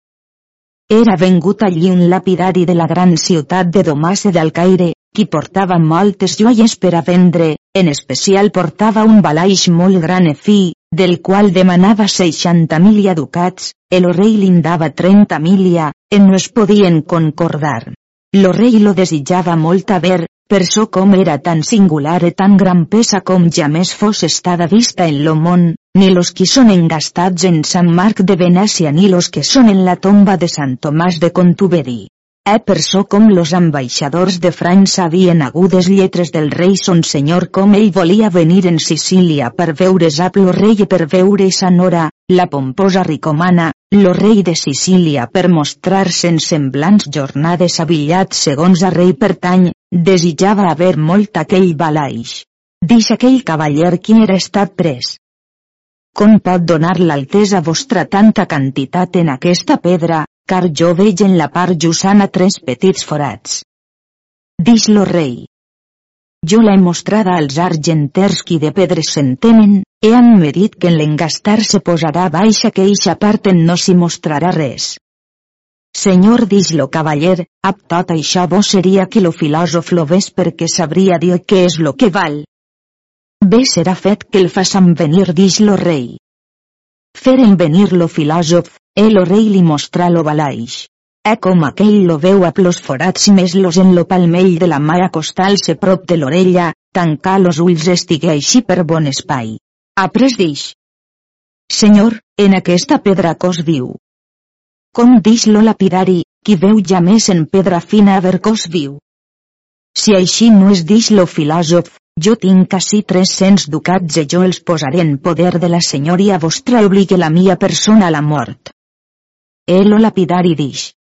Era vengut allí un lapidari de la gran ciutat de Domase del Caire, qui portava moltes joies per a vendre, en especial portava un balaix molt gran e fi, del qual demanava 60 milia ducats, el rei lindava 30 milia, en no es podien concordar. Lo rei lo desitjava molt ver, per so com era tan singular e tan gran pesa com jamés fos estada vista en lo món, ni los qui són engastats en Sant Marc de Venècia ni los que són en la tomba de Sant Tomàs de Contuberi. E per so com los ambaixadors de França havien agudes lletres del rei son senyor com ell volia venir en Sicília per veure Zap lo rei i per veure sa nora, la pomposa ricomana, lo rei de Sicília per mostrar-se en semblants jornades avillats segons a rei pertany, desitjava haver molt aquell balaix. Dix aquell cavaller qui era estat pres. Com pot donar l'altesa vostra tanta quantitat en aquesta pedra, car jo veig en la part jussana tres petits forats. Dix lo rei. Jo l'he mostrada als argenters qui de pedres s'entenen, e han medit que en l'engastar se posarà baixa que eixa part en no s'hi mostrarà res. Senyor dix lo cavaller, ab tot això vos seria que lo filòsof lo ves perquè sabria dir què és lo que val. Bé serà fet que el façam venir dix lo rei. Feren venir lo filòsof, el o rei li mostrà lo balaix. E com aquell lo veu a plos forats i més los en lo palmell de la mà acostar-se prop de l'orella, tancar los ulls estigué així per bon espai. Après dix. Senyor, en aquesta pedra cos viu. Com dix lo lapidari, qui veu ja més en pedra fina a ver cos viu. Si així no es dix lo filòsof, jo tinc ací 300 ducats i jo els posaré en poder de la senyoria vostra obligue la mia persona a la mort. El o lapidari dix.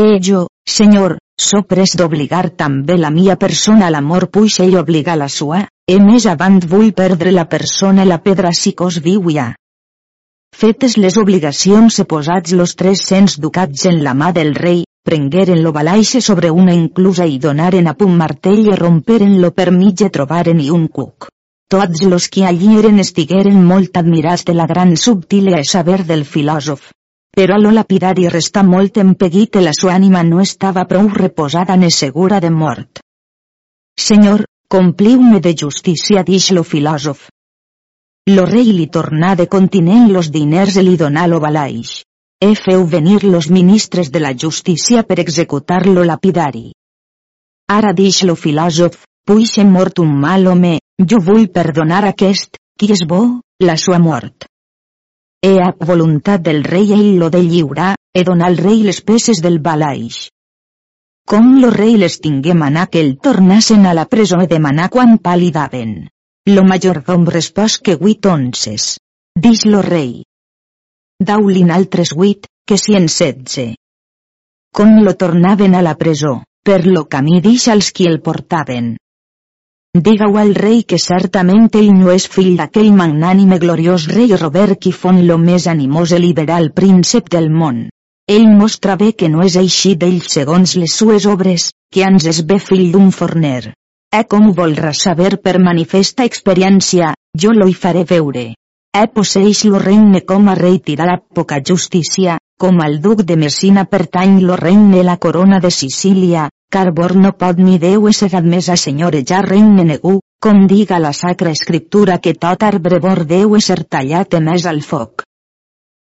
Eh jo, senyor, so pres d'obligar també la mia persona a l'amor puix ell obliga la sua, e més avant vull perdre la persona la pedra si cos viu ja. Fetes les obligacions se posats los 300 ducats en la mà del rei, prengueren lo balaixe sobre una inclusa i donaren a punt martell i romperen lo per mitja trobaren i un cuc. Tots los que allí eren estigueren molt admirats de la gran subtile a saber del filòsof, però lo lapidari resta molt empeguit i la sua ànima no estava prou reposada ni segura de mort. Senyor, compliu-me de justícia dix lo filòsof. Lo rei li tornà de continent los diners i li donà lo balaix. E feu venir los ministres de la justícia per executar lo lapidari. Ara dix lo filòsof, puixe mort un mal home, jo vull perdonar aquest, qui és bo, la sua mort. E a voluntat del rei ell lo de lliurar, e donar al rei les peces del balaix. Com lo rei les tingué manar que el tornassen a la presó e demanar quan pa li daven. Lo majordom respòs que huit onces. Dix lo rei. Daulin altres huit, que cien setze. Com lo tornaven a la presó, per lo camí dix als qui el portaven. Diga-ho al rei que certament ell no és fill d'aquell magnànime gloriós rei Robert qui fon lo més animós i liberal príncep del món. Ell mostra bé que no és així d'ell segons les sues obres, que ans és bé fill d'un forner. E com ho volrà saber per manifesta experiència, jo lo hi faré veure. E posseix lo regne com a rei tirarà poca justícia, com al duc de Messina pertany lo regne la corona de Sicília, Carbor no pot ni Déu ésser admès a senyorejar regne negu, com diga la sacra escriptura que tot arbre bor deu ésser tallat emès al foc.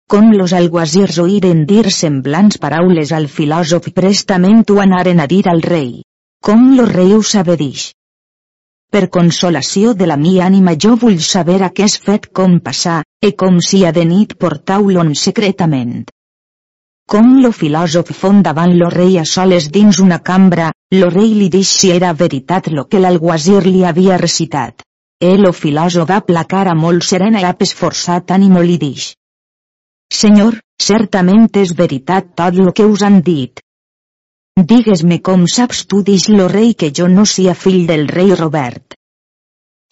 Com los alguasirs oïren dir semblants paraules al filòsof prestament ho anaren a dir al rei. Com lo rei ho sabedix. Per consolació de la mia ànima jo vull saber a què és fet com passar, e com si a de nit portau-lon secretament. Com lo filòsof fon davant lo rei a soles dins una cambra, lo rei li dix si era veritat lo que l'alguasir li havia recitat. El lo filòsof va placar a molt serena i ap esforçat ànimo li dix. Senyor, certament és veritat tot lo que us han dit. Digues-me com saps tu dix lo rei que jo no sia fill del rei Robert.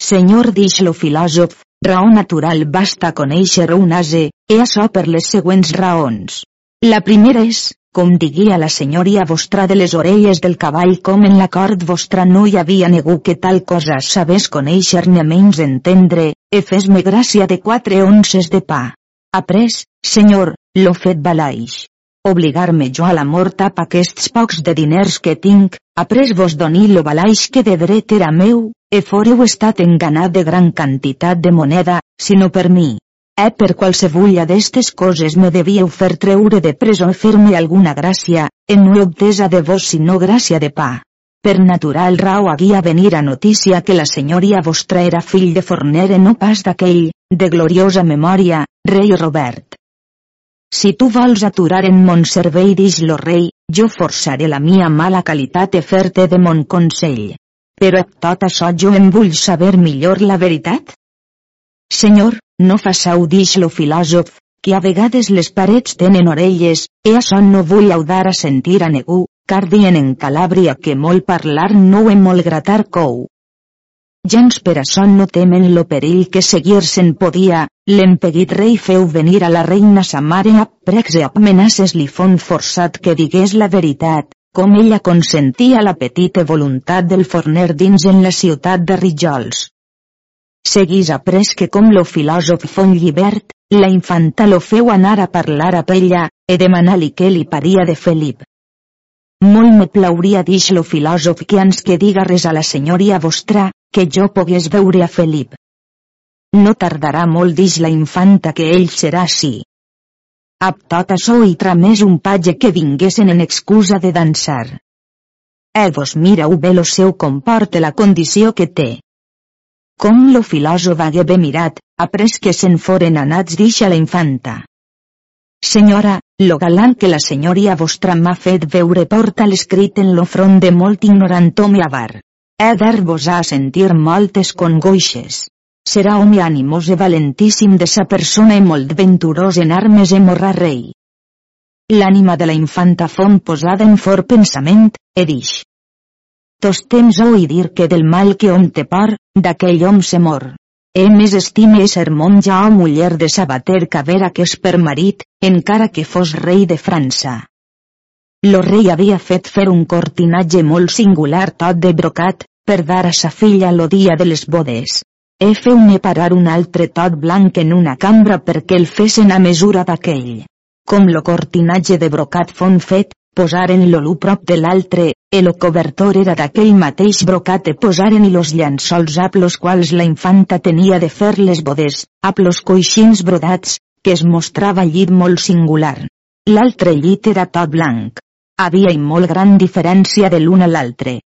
Senyor dix lo filòsof, raó natural basta conèixer un ase, e açò per les següents raons. La primera és, com digui a la senyoria vostra de les orelles del cavall com en la cort vostra no hi havia negu que tal cosa sabés conèixer-ne menys entendre, e fes-me gràcia de quatre onces de pa. Après, senyor, lo fet balaix obligar-me jo a la mort a aquests pocs de diners que tinc, après vos doni lo balaix que de dret era meu, e foreu estat enganat de gran quantitat de moneda, sinó per mi. E per qualsevulla d'estes coses me devíeu fer treure de presó fer-me alguna gràcia, en no obtesa de vos sinó gràcia de pa. Per natural rau haguia venir a notícia que la senyoria vostra era fill de forner e no pas d'aquell, de gloriosa memòria, rei Robert. Si tu vols aturar en mon servei dix lo rei, jo forçaré la mia mala qualitat e fer-te de mon consell. Però tot això jo em vull saber millor la veritat? Senyor, no façau dix lo filòsof, que a vegades les parets tenen orelles, e això no vull audar a sentir a negu, car dient en Calàbria que molt parlar no he molt gratar cou. Gens per això no temen lo perill que seguir-se'n podia, l'empeguit rei feu venir a la reina sa mare a pregs i amenaces li fon forçat que digués la veritat, com ella consentia la petita voluntat del forner dins en la ciutat de Rijols. Seguís après que com lo filòsof fon llibert, la infanta lo feu anar a parlar a ella, e demanar-li què li paria de Felip. Molt me plauria dix lo filòsof que ans que diga res a la senyoria vostra, que jo pogués veure a Felip. No tardarà molt dix la infanta que ell serà així. Ab tot això hi tramés un patge que vinguessin en excusa de dansar. E vos mireu bé lo seu comporte la condició que té. Com lo filòsof hagué bé mirat, après que se'n foren anats a la infanta. Senyora, lo galant que la senyoria vostra m'ha fet veure porta l'escrit en lo front de molt ignorant home avar. He dar-vos a sentir moltes congoixes. Serà home animós e valentíssim de sa persona i molt venturós en armes e morra rei. L'ànima de la infanta fon posada en fort pensament, e dix. Tos temps oi dir que del mal que hom te por, d'aquell hom se mor. E més estime ser monja o muller de sabater que vera que és per marit, encara que fos rei de França. Lo rei havia fet fer un cortinatge molt singular tot de brocat, per dar a sa filla lo dia de les bodes. E feu-me parar un altre tot blanc en una cambra perquè el fessin a mesura d'aquell. Com lo cortinatge de brocat fon fet, posaren lo l'u prop de l'altre, e lo cobertor era d'aquell mateix brocat e posaren i los llençols a los quals la infanta tenia de fer les bodes, a los coixins brodats, que es mostrava llit molt singular. L'altre llit era tot blanc. Havia i molt gran diferència de l'un a l'altre.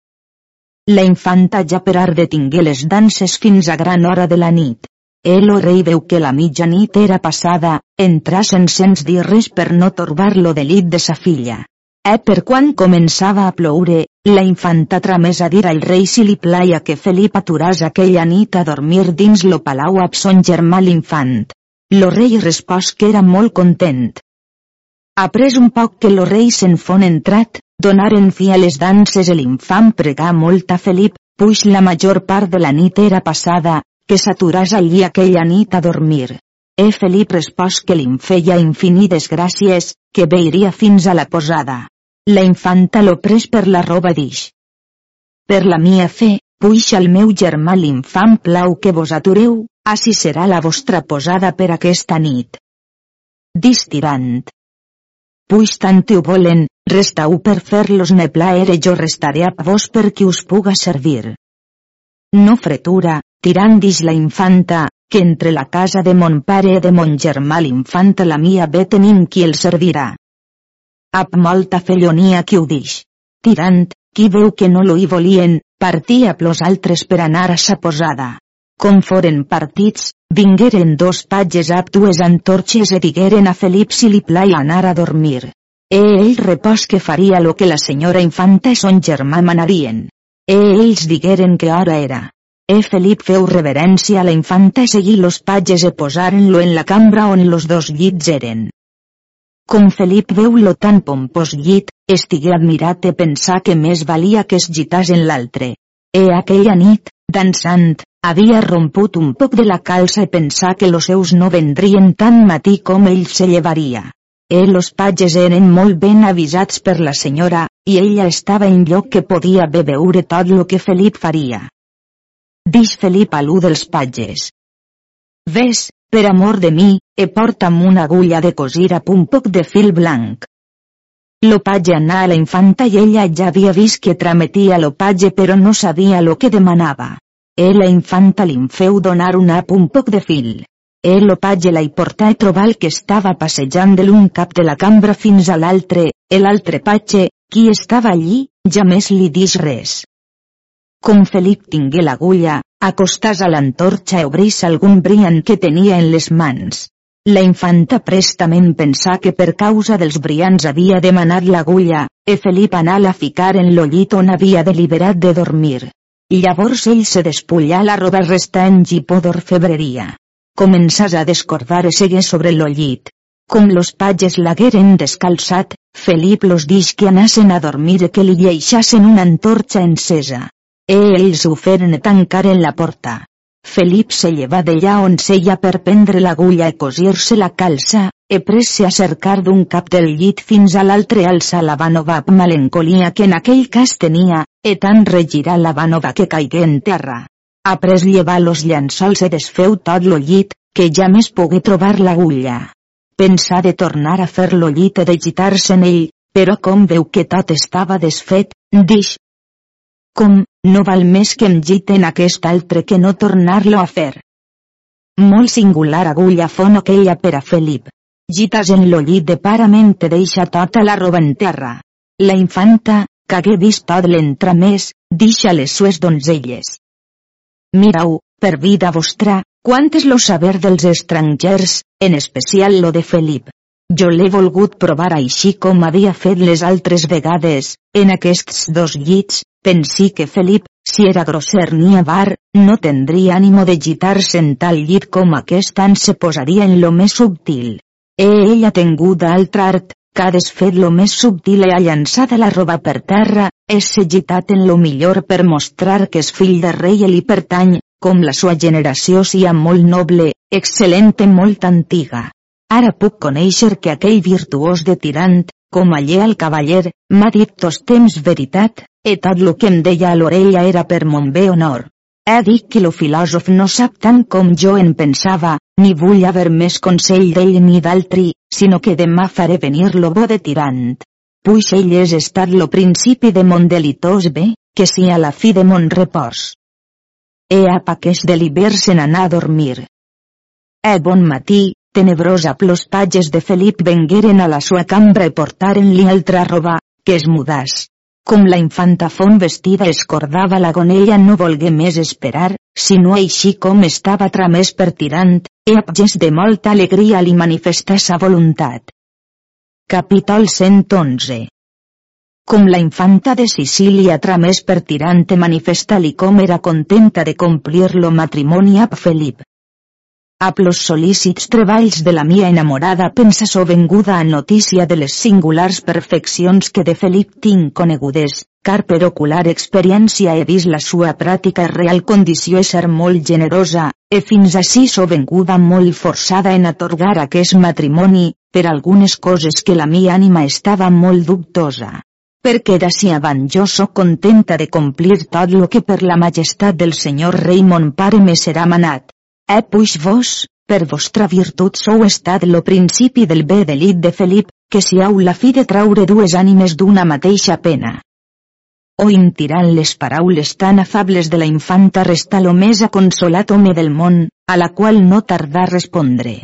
La infanta ja per art detingué les danses fins a gran hora de la nit. El o rei veu que la mitjanit era passada, entrasen sens dir res per no torbar-lo de llit de sa filla. E per quan començava a ploure, la infanta tramés a dir al rei si li plaia que Felip aturàs aquella nit a dormir dins lo palau amb son germà l'infant. Lo rei respòs que era molt content. Après un poc que lo rei se'n fon entrat, donaren fi a les danses e l'infant pregà molt a Felip, puix la major part de la nit era passada, que s'aturàs allí aquella nit a dormir. E Felip respòs que li'n feia infinides gràcies, que veiria fins a la posada. La infanta lo pres per la roba d'ix. Per la mia fe, puix al meu germà l'infant plau que vos atureu, així serà la vostra posada per aquesta nit. Distirant Puix tant ho volen, restau per fer-los me plaer e jo restaré a vos per qui us puga servir. No fretura, tirant dix la infanta, que entre la casa de mon pare i de mon germà l'infanta la mia bé tenim qui el servirà. Ap molta fellonia qui ho dix. Tirant, qui veu que no lo hi volien, partia plos altres per anar a sa posada. Com foren partits, vingueren dos patges amb dues antorxes digueren a Felip si li plai anar a dormir. E ell repòs que faria lo que la senyora infanta i son germà manarien. E ells digueren que hora era. E Felip feu reverència a la infanta i seguí los patges e posaren-lo en la cambra on los dos llits eren. Com Felip veu-lo tan pompós llit, estigué admirat e pensar que més valia que es gitàs en l'altre. E aquella nit, dansant, havia romput un poc de la calça i pensar que los seus no vendrien tan matí com ell se llevaria. E los patges eren molt ben avisats per la senyora, i ella estava en lloc que podia beure tot lo que Felip faria. Dix Felip a l'u dels patges. Ves, per amor de mi, e porta'm una agulla de cosir a un poc de fil blanc. L'opatge anà a la infanta i ella ja havia vist que trametia l'opatge però no sabia lo que demanava. E la infanta li'n feu donar una un poc de fil. E l'opatge la hi portà i trobar que estava passejant de l'un cap de la cambra fins a l'altre, e l'altre patge, qui estava allí, ja més li dix res. Com Felip tingué l'agulla, acostàs a l'antorxa i obrís algun brillant que tenia en les mans. La infanta prestament pensà que per causa dels brillants havia demanat l'agulla, e Felip anà a ficar en lo llit on havia deliberat de dormir. Llavors ell se despullà la roba restant i por d'orfebreria. Començàs a descordar segué sobre lo llit. Com los patges l'hagueren descalçat, Felip los dix que anassen a dormir que li lleixassen una antorxa encesa. E ells ho feren tancar en la porta. Felip se lleva d'allà on seia per prendre l'agulla i cosir-se la calça, e pres-se a cercar d'un cap del llit fins a l'altre alça la vanova melancolia que en aquell cas tenia, e tant regirar la vanova que caigué en terra. Après llevar los llençols e desfeu tot lo llit, que ja més pogué trobar l'agulla. Pensà de tornar a fer lo llit e de gitar-se en ell, però com veu que tot estava desfet, dix, com, no val més que em giten aquest altre que no tornar-lo a fer. Molt singular agulla fon aquella per a Felip. Gitas en lo llit de parament te deixa tota la roba en terra. La infanta, que hagué vist tot l'entramés, deixa les sues donzelles. Mirau, per vida vostra, quantes lo saber dels estrangers, en especial lo de Felip. Jo l'he volgut provar així com havia fet les altres vegades, en aquests dos llits, pensí que Felip, si era grosser ni avar, no tendria ànimo de gitar-se en tal llit com aquest tant se posaria en lo més subtil. E ella tingut altre art, que ha desfet lo més subtil e ha llançat la roba per terra, és gitat en lo millor per mostrar que és fill de rei i li pertany, com la sua generació sia molt noble, excel·lent i molt antiga. Ara puc conèixer que aquell virtuós de tirant, com allé al cavaller, m'ha dit tos temps veritat, e tot lo que em deia a l'orella era per mon bé honor. He dit que lo filòsof no sap tant com jo en pensava, ni vull haver més consell d'ell ni d'altri, sinó que demà faré venir lo bo de tirant. Puix ell és estat lo principi de mon delitós bé, que si a la fi de mon repòs. He apa que és de l'hivern se n'anà a dormir. Eh bon matí, tenebrosa plos patges de Felip vengueren a la sua cambra i portaren-li altra roba, que es mudàs. Com la infanta fon vestida escordava la gonella no volgué més esperar, sinó així com estava tramès per tirant, e amb gest de molta alegria li manifestà sa voluntat. Capítol 111 Com la infanta de Sicília tramès per tirant e manifesta-li com era contenta de complir lo matrimoni amb Felip. A los solícits treballs de la mia enamorada pensa venguda a notícia de les singulars perfeccions que de Felip tinc conegudes, car per ocular experiència he vist la sua pràctica real condició ser molt generosa, e fins així venguda molt forçada en atorgar aquest matrimoni, per algunes coses que la mia ànima estava molt dubtosa. Perquè d'ací avant jo sóc contenta de complir tot lo que per la majestat del senyor rei pare me serà manat Eh puix vos, per vostra virtut sou estat lo principi del bé delit de Felip, que siau la fi de traure dues ànimes d'una mateixa pena. O intirant les paraules tan afables de la infanta resta lo més aconsolat home del món, a la qual no tardà respondre.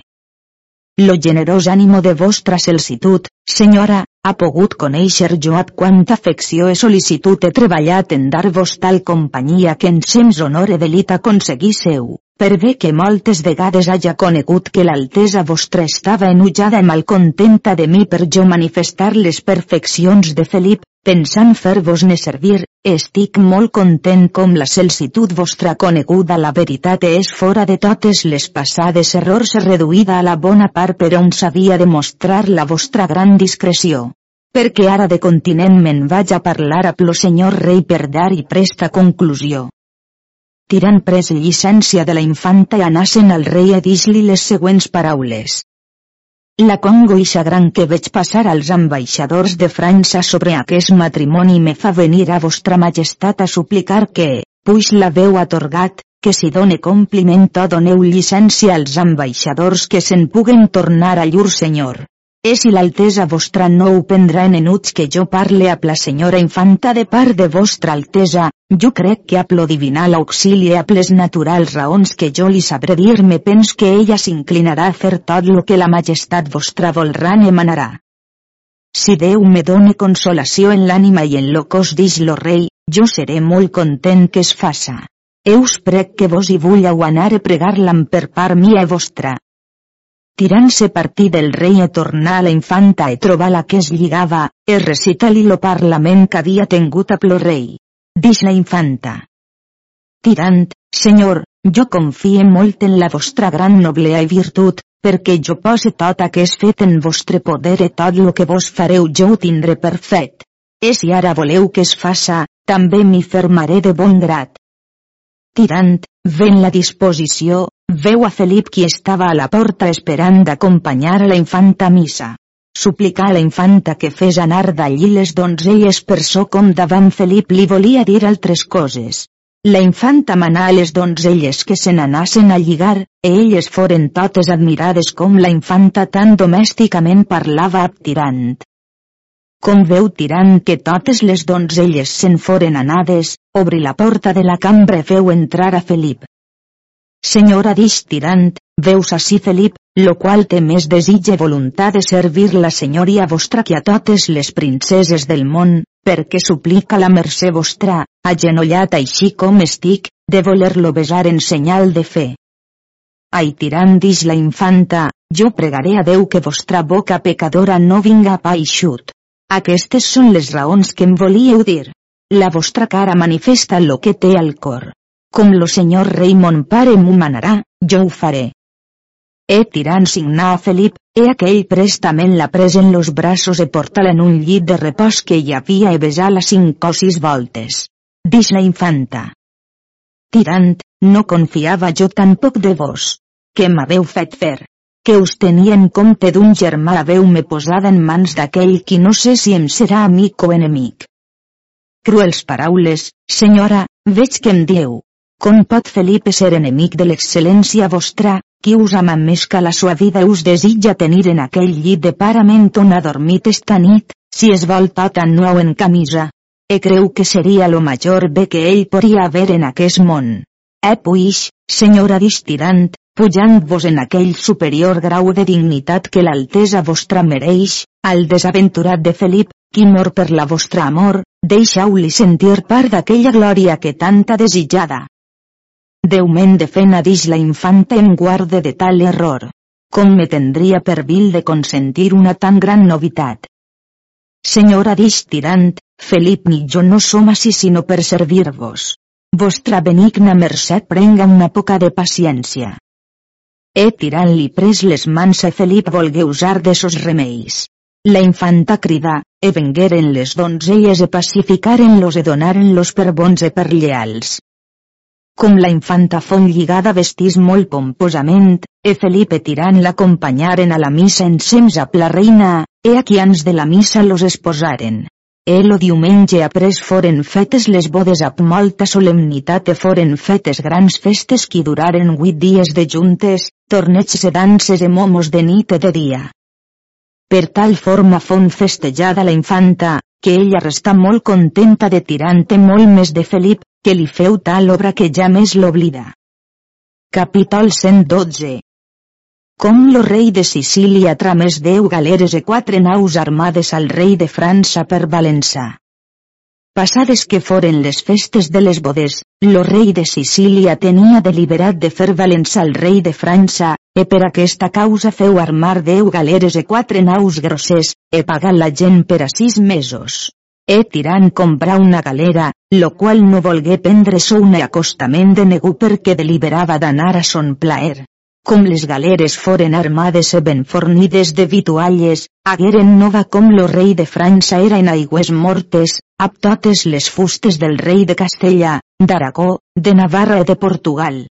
Lo generós ànimo de vostra celsitud, senyora, ha pogut conèixer jo ab quanta afecció e sol·licitud he treballat en dar-vos tal companyia que en sems honor e delit aconseguísseu per bé que moltes vegades haja conegut que l'altesa vostra estava enujada i malcontenta de mi per jo manifestar les perfeccions de Felip, pensant fer-vos-ne servir, estic molt content com la celsitud vostra coneguda la veritat és fora de totes les passades errors reduïda a la bona part per on s'havia de mostrar la vostra gran discreció. Perquè ara de continent me'n vaig a parlar a plo senyor rei per dar i presta conclusió. Tirant pres llicència de la infanta i anassen al rei a dir-li les següents paraules. La Congo i gran que veig passar als ambaixadors de França sobre aquest matrimoni me fa venir a vostra majestat a suplicar que, puix l'haveu atorgat, que si done compliment o doneu llicència als ambaixadors que se'n puguen tornar a llur senyor. És si l'altesa vostra no ho prendrà en enuts que jo parle a la senyora infanta de part de vostra altesa, jo crec que a plo divinal auxili a ples naturals raons que jo li sabré dir me pens que ella s'inclinarà a fer tot lo que la majestat vostra volrà ne manarà. Si Déu me done consolació en l'ànima i en lo cos dix lo rei, jo seré molt content que es faça. Eus prec que vos hi vull anar a pregar-l'am per part mia vostra, Tirant-se partí del rei e tornar a la infanta e trobar la que es lligava, e recita-li lo parlament que havia tingut a plo rei. Dix la infanta. Tirant, senyor, jo confie molt en la vostra gran noblea i virtut, perquè jo pose tot és fet en vostre poder e tot lo que vos fareu jo ho tindré per fet. E si ara voleu que es faça, també m'hi fermaré de bon grat. Tirant, ven la disposició, Veu a Felip qui estava a la porta esperant d'acompanyar a la infanta a missa. Suplicar a la infanta que fes anar d'allí les donzelles per so com davant Felip li volia dir altres coses. La infanta manà a les donzelles que se n'anassen a lligar, e elles foren totes admirades com la infanta tan domèsticament parlava ab tirant. Com veu tirant que totes les donzelles se'n foren anades, obri la porta de la cambra e feu entrar a Felip. Senyora dix tirant, veus ací Felip, lo qual té més desitge voluntat de servir la senyoria vostra que a totes les princeses del món, perquè suplica la mercè vostra, agenollat així com estic, de voler-lo besar en senyal de fe. Ai tirant dix la infanta, jo pregaré a Déu que vostra boca pecadora no vinga pa eixut. Aquestes són les raons que em volíeu dir. La vostra cara manifesta lo que té al cor. Com lo senyor rei mon pare m'ho manarà, jo ho faré. E tirant signar a Felip, e aquell prestament la pres en los braços e porta-la en un llit de repòs que hi havia e besar-la cinc o sis voltes. Dix la infanta. Tirant, no confiava jo tampoc de vos. Que m'haveu fet fer? Que us tenia en compte d'un germà haveu-me posada en mans d'aquell qui no sé si em serà amic o enemic. Cruels paraules, senyora, veig que em dieu, com pot Felipe ser enemic de l'excel·lència vostra, qui us ama més que la sua vida us desitja tenir en aquell llit de parament on ha dormit esta nit, si es vol tot en nou en camisa? E creu que seria lo major bé que ell podria haver en aquest món. E puix, senyora distirant, pujant-vos en aquell superior grau de dignitat que l'altesa vostra mereix, al desaventurat de Felip, qui mor per la vostra amor, deixeu-li sentir part d'aquella glòria que tanta desitjada. Déu me'n defena dix la infanta en guarde de tal error. Com me tendria per vil de consentir una tan gran novitat. Senyora dix tirant, Felip ni jo no som així sinó per servir-vos. Vostra benigna mercè prenga una poca de paciència. E tirant-li pres les mans a Felip volgué usar de sos remeis. La infanta crida, e vengueren les donzelles e pacificaren-los e donaren-los per bons e per lleals. Com la infanta fon lligada vestís molt pomposament, e Felipe tirant l'acompanyaren a la missa ensems a la reina, e aquí ans de la missa los esposaren. El o diumenge après foren fetes les bodes amb molta solemnitat e foren fetes grans festes qui duraren huit dies de juntes, torneigs e danses e momos de nit e de dia. Per tal forma fon festejada la infanta, que ella restà molt contenta de tirante molt més de Felip, que li feu tal obra que ja més l'oblida. Capítol 112 Com lo rei de Sicília tramés deu galeres e quatre naus armades al rei de França per Valença. Passades que foren les festes de les bodes, lo rei de Sicília tenia deliberat de fer Valença al rei de França, e per aquesta causa feu armar deu galeres e quatre naus grosses, e pagar la gent per a sis mesos. E tirant comprar una galera, lo qual no volgué prendre un acostament de negu perquè deliberava d'anar a son plaer. Com les galeres foren armades e ben fornides de vitualles, hagueren nova com lo rei de França era en aigües mortes, ab totes les fustes del rei de Castella, d'Aragó, de Navarra e de Portugal.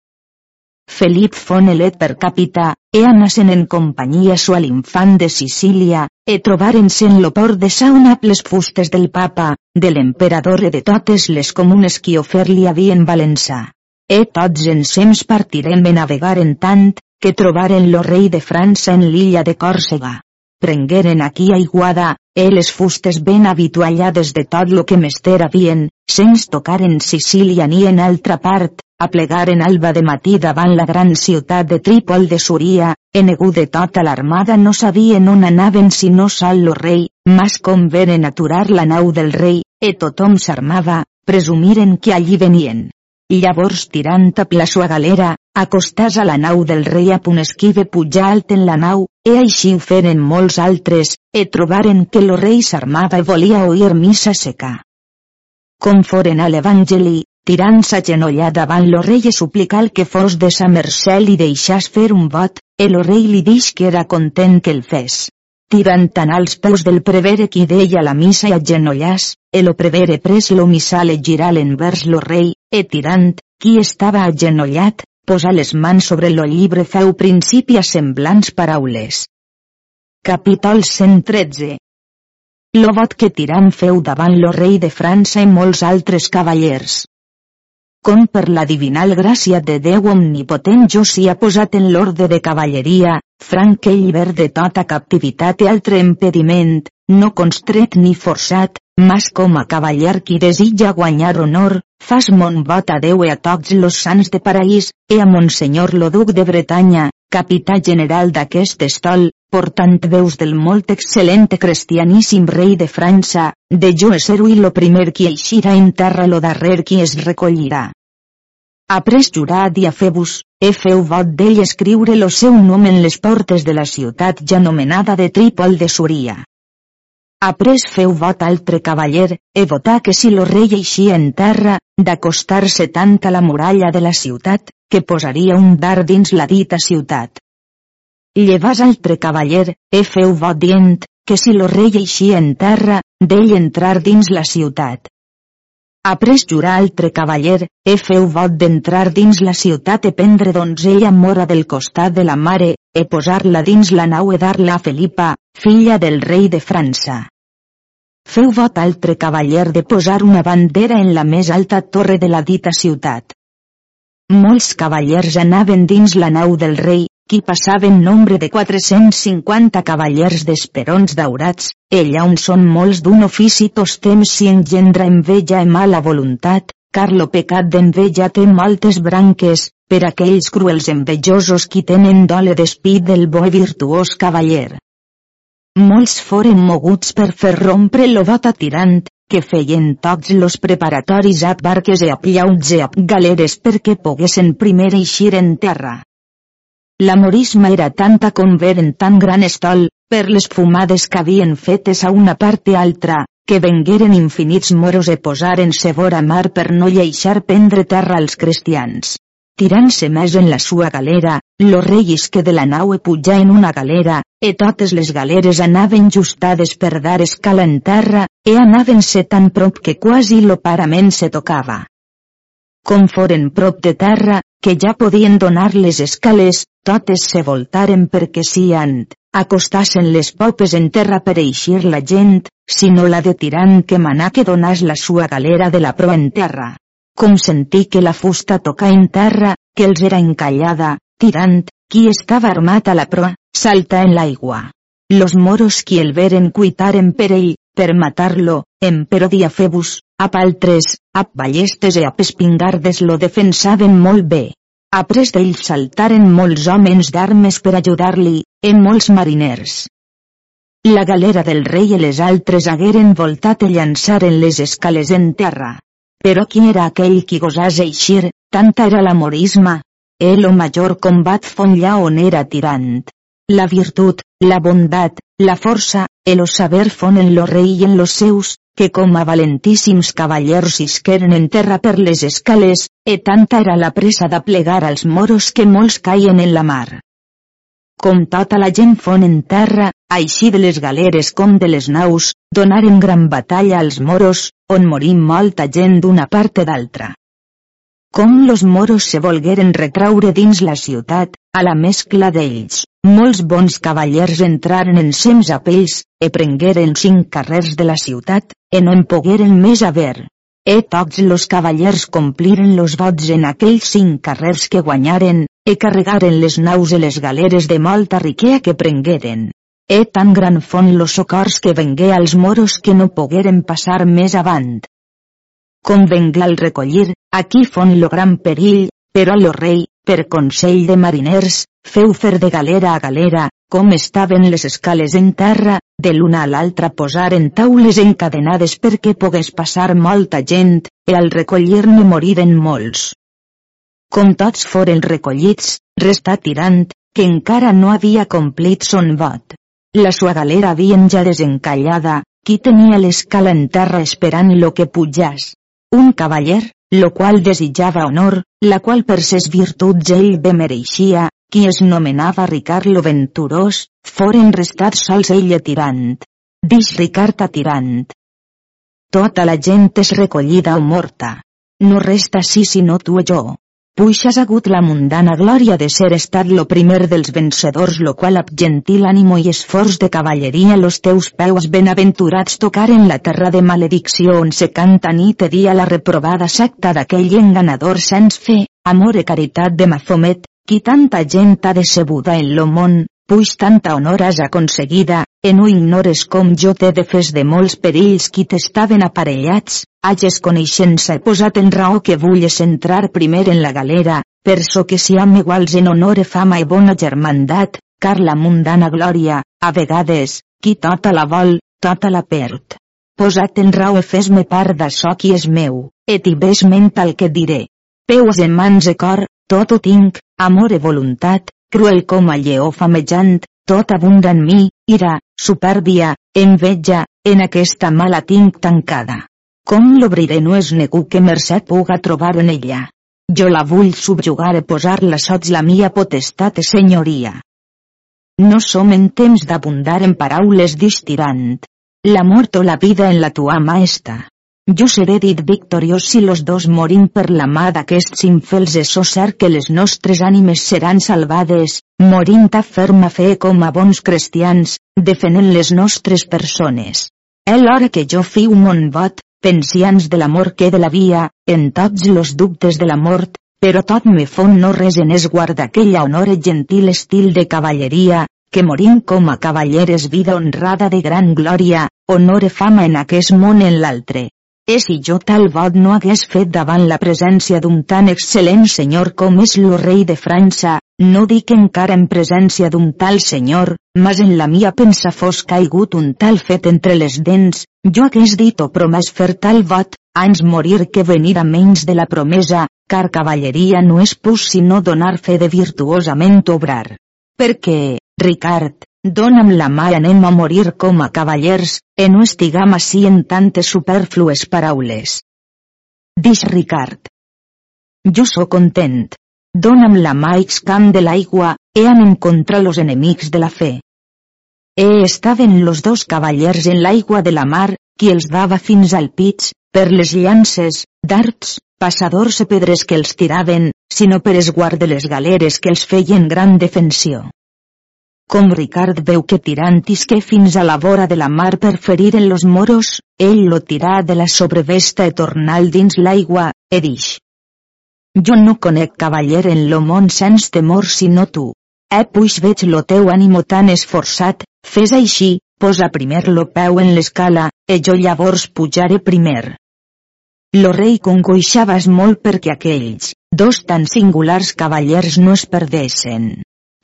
Felip Fonelet per capita, e anasen en companyia a l'infant de Sicília, e trobaren-se en lo port de Sauna les fustes del papa, de l'emperador e de totes les comunes qui ofer li havien valençar. E tots ensems partirem a navegar en tant, que trobaren lo rei de França en l'illa de Còrsega. Prengueren aquí aiguada, e les fustes ben habituallades de tot lo que mester havien, sens tocar en Sicília ni en altra part, a plegar en alba de matí davant la gran ciutat de Trípol de Súria, enegu de tota l'armada no sabien on anaven si no sol lo rei, mas com veren aturar la nau del rei, e tothom s'armava, presumiren que allí venien. Llavors tirant a la sua galera, acostàs a la nau del rei a punt esquive pujar alt en la nau, e així ho feren molts altres, e trobaren que lo rei s'armava i volia oir missa seca. Com foren a l'Evangeli, tirant-se genollar davant lo rei e suplicar que fos de sa mercè li deixàs fer un vot, el rei li dix que era content que el fes. Tirant tant als peus del prevere qui deia la missa i agenollàs, el prevere pres lo missal e girar l'envers lo rei, e tirant, qui estava agenollat, posa les mans sobre lo llibre feu principi a semblants paraules. Capítol 113 Lo vot que tirant feu davant lo rei de França i molts altres cavallers com per la divinal gràcia de Déu omnipotent jo s'hi ha posat en l'orde de cavalleria, franc que lliber de tota captivitat i altre impediment, no constret ni forçat, mas com a cavaller qui desitja guanyar honor, fas mon vot a Déu i a tots los sants de paraís, e a Monsenyor lo duc de Bretanya, capità general d'aquest estol, portant veus del molt excel·lent cristianíssim rei de França, de jo ser-ho i lo primer qui eixirà en terra lo darrer qui es recollirà. Après jurat i a fer-vos, e feu vot d'ell escriure lo seu nom en les portes de la ciutat ja nomenada de Trípol de Súria. Après feu vot altre cavaller, e votà que si lo rei eixia en terra, d'acostar-se tant a la muralla de la ciutat, que posaria un dar dins la dita ciutat. Llevàs altre cavaller, e feu vot dient, que si lo rei eixia en terra, d'ell entrar dins la ciutat. Après jurar altre cavaller, e feu vot d'entrar dins la ciutat e prendre donzella mora del costat de la mare, e posar-la dins la nau e dar-la a Felipa, filla del rei de França. Feu vot altre cavaller de posar una bandera en la més alta torre de la dita ciutat. Molts cavallers anaven dins la nau del rei, qui passaven nombre de 450 cavallers d'esperons daurats, ella on són molts d'un ofici tos temps si engendra enveja i mala voluntat, car lo pecat d'enveja té moltes branques, per aquells cruels envejosos qui tenen dole d'espit del bo i virtuós cavaller. Molts foren moguts per fer rompre lo vot tirant, que feien tots los preparatoris a barques e a llauts e a galeres perquè poguessin primer eixir en terra. La morisma era tanta com veren tan gran estol, per les fumades que havien fetes a una part i altra, que vengueren infinits moros e posaren se vora mar per no lleixar prendre terra als cristians. Tirant-se més en la sua galera, lo reis que de la nau e pujar en una galera, e totes les galeres anaven justades per dar escala en terra, e anaven-se tan prop que quasi lo parament se tocava. Com foren prop de terra, que ja podien donar les escales, totes se voltaren perquè siant, acostassen les popes en terra per eixir la gent, sinó la de tirant que manà que donàs la sua galera de la proa en terra. Com sentí que la fusta toca en terra, que els era encallada, tirant, qui estava armat a la proa, salta en l'aigua. Los moros qui el veren cuitaren per ell, per matar-lo, emperò Diafebus, ap altres, ap ballestes e ap espingardes lo defensaven molt bé. Après d'ell saltaren molts homes d'armes per ajudar-li, en molts mariners. La galera del rei i les altres hagueren voltat i llançaren les escales en terra. Però qui era aquell qui gosàs eixir, tanta era l'amorisme? El o major combat fon llà on era tirant. La virtut, la bondat, la força, el o saber fon en lo rei i en los seus, que com a valentíssims cavallers isqueren en terra per les escales, e tanta era la pressa de plegar als moros que molts caien en la mar. Com tota la gent fon en terra, així de les galeres com de les naus, donaren gran batalla als moros, on morí molta gent d'una part d'altra. Com los moros se volgueren retraure dins la ciutat, a la mescla d'ells, molts bons cavallers entraren en sems a pells, e prengueren cinc carrers de la ciutat, e no en pogueren més haver. E tots los cavallers compliren los vots en aquells cinc carrers que guanyaren, e carregaren les naus e les galeres de molta riquea que prengueren. E tan gran font los socors que vengué als moros que no pogueren passar més avant convengle al recollir, aquí fon lo gran perill, però lo rei, per consell de mariners, feu fer de galera a galera, com estaven les escales en terra, de l'una a l'altra posaren taules encadenades perquè pogués passar molta gent, e al recollir-ne moriren molts. Com tots foren recollits, restà tirant, que encara no havia complit son vot. La sua galera havien ja desencallada, qui tenia l'escala en terra esperant lo que pujàs un cavaller, lo qual desitjava honor, la qual per ses virtuts ell bé mereixia, qui es nomenava Ricard lo Venturós, foren restats sols ell a tirant. Dix Ricard a tirant. Tota la gent és recollida o morta. No resta sí sinó tu i jo. Puix has hagut la mundana glòria de ser estat lo primer dels vencedors lo qual ab gentil ànimo i esforç de cavalleria los teus peus benaventurats tocaren la terra de maledicció on se canta nit i dia la reprovada secta d'aquell enganador sens fe, amor i caritat de Mafomet, qui tanta gent ha decebuda en lo món, puix tanta honor has aconseguida, e no ignores com jo t'he defès de molts perills qui t'estaven aparellats, hages coneixença i posat en raó que vulles entrar primer en la galera, per so que si am iguals en honor e fama i bona germandat, car la mundana glòria, a vegades, qui tota la vol, tota la perd. Posat en raó e fes-me part d'açò qui és meu, et i ves ment al que diré. Peus en mans e cor, tot ho tinc, amor e voluntat, cruel com a lleó famejant, tot abunda en mi, ira, supèrbia, enveja, en aquesta mala tinc tancada. Com l'obriré no és negu que mercè puga trobar en ella. Jo la vull subjugar i posar-la sots la mia potestat i senyoria. No som en temps d'abundar en paraules distirant. La mort o la vida en la tua maesta. Jo seré dit victoriós si los dos morim per la mà d'aquests infels és so cert que les nostres ànimes seran salvades, morint a ferma fe com a bons cristians, defenent les nostres persones. El hora que jo fiu mon vot, pensians de l'amor que de la via, en tots los dubtes de la mort, però tot me fon no res en esguarda aquella honor gentil estil de cavalleria, que morim com a cavalleres vida honrada de gran glòria, honor i fama en aquest món en l'altre. E si jo tal vot no hagués fet davant la presència d'un tan excel·lent senyor com és lo rei de França, no dic encara en presència d'un tal senyor, mas en la mia pensa fos caigut un tal fet entre les dents, jo hagués dit o promès fer tal vot, ans morir que venir a menys de la promesa, car cavalleria no és pus sinó donar fe de virtuosament obrar. Perquè, Ricard, Dona'm la mà i anem a morir com a cavallers, e no estigam ací en tantes superflues paraules. Dix Ricard. Jo sóc content. Dona'm la mà camp de l'aigua, e anem contra los enemics de la fe. E estaven los dos cavallers en l'aigua de la mar, qui els dava fins al pits, per les llances, darts, passadors i pedres que els tiraven, sinó per esguard de les galeres que els feien gran defensió. Com Ricard veu que tirant isque fins a la vora de la mar per ferir en los moros, ell lo tirà de la sobrevesta e tornal dins l'aigua, e dix. Jo no conec cavaller en lo món sens temor sinó tu. E puix veig lo teu ànimo tan esforçat, fes així, posa primer lo peu en l'escala, e jo llavors pujaré primer. Lo rei congoixaves molt perquè aquells, dos tan singulars cavallers no es perdessin.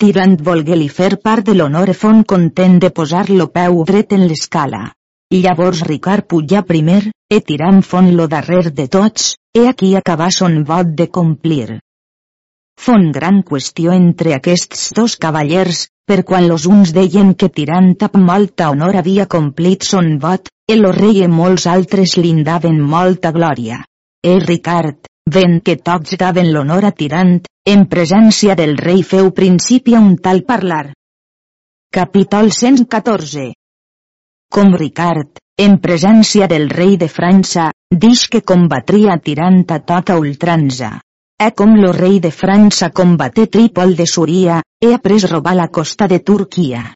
Tirant volgué-li fer part de l'honor e fon content de posar-lo peu dret en l'escala. Llavors Ricard pujà primer, e tirant fon lo darrer de tots, e aquí acabà son vot de complir. Fon gran qüestió entre aquests dos cavallers, per quan los uns deien que tirant amb molta honor havia complit son vot, e lo rei e molts altres lindaven molta glòria. E Ricard, ven que tots daven l'honor a Tirant, en presència del rei feu principi a un tal parlar. Capítol 114 Com Ricard, en presència del rei de França, dix que combatria Tirant a tota ultranza. è com lo rei de França combaté Trípol de Súria, he après robar la costa de Turquia.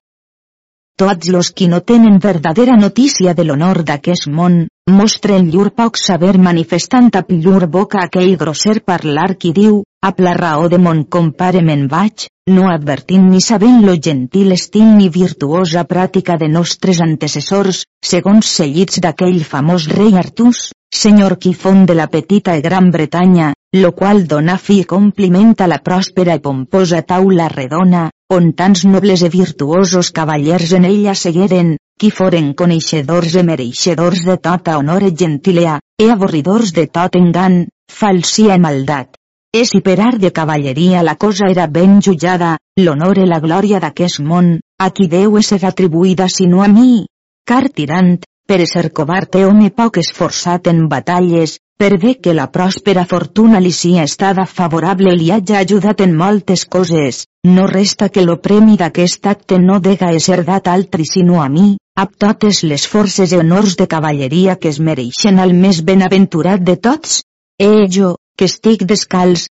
Tots los qui no tenen verdadera notícia de l'honor d'aquest món, mostren llur poc saber manifestant a llur boca aquell grosser parlar qui diu, a la raó de mon compare me'n vaig, no advertint ni sabent lo gentil estil ni virtuosa pràctica de nostres antecessors, segons sellits d'aquell famós rei Artús, senyor qui fon de la petita i Gran Bretanya, lo qual dona fi i compliment a la pròspera i pomposa taula redona, on tants nobles e virtuosos cavallers en ella segueren, qui foren coneixedors e mereixedors de tota honor e gentilea, e avorridors de tot engan, falsia e maldat. Si per art de cavalleria la cosa era ben jutjada, l'honor e la glòria d'aquest món, a qui deu ser atribuïda sinó a mi? Car tirant, per ser covard e home poc esforçat en batalles, per bé que la pròspera fortuna li sia estada favorable li hagi ajudat en moltes coses, no resta que lo premi d'aquest acte no dega ser dat altri sinó a mi, amb totes les forces i honors de cavalleria que es mereixen al més benaventurat de tots? E jo, que estic descalç,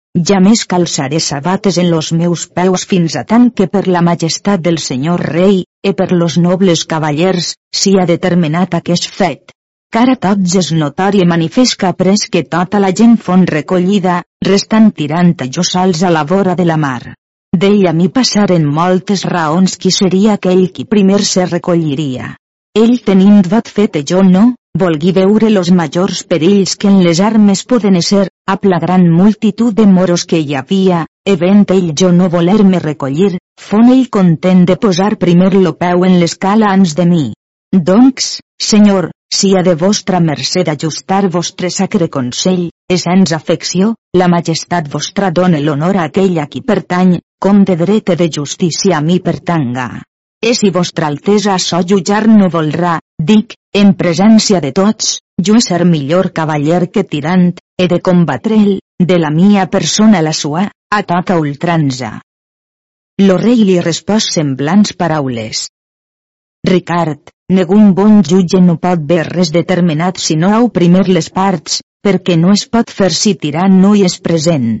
més calçaré sabates en los meus peus fins a tant que per la majestat del senyor rei, e per los nobles cavallers, sia determinat aquest fet car tots és notori i manifest que après que tota la gent fon recollida, restant tirant jo sols a la vora de la mar. D'ell a mi passaren moltes raons qui seria aquell qui primer se recolliria. Ell tenint vot fet jo no, volgui veure los majors perills que en les armes poden ser, a la gran multitud de moros que hi havia, event ell jo no voler-me recollir, fon ell content de posar primer lo peu en l'escala ans de mi. Doncs, senyor, si ha de vostra merced ajustar vostre sacre consell, és sens afecció, la majestat vostra dona l'honor a aquell a qui pertany, com de dret de justícia a mi pertanga. E si vostra altesa so jutjar no volrà, dic, en presència de tots, jo ser millor cavaller que tirant, he de combatre'l, de la mia persona la sua, a tota ultranza. Lo rei li respòs semblants paraules. Ricard, Negun bon jutge no pot ver res determinat si no ha primer les parts, perquè no es pot fer si tirant no hi és present.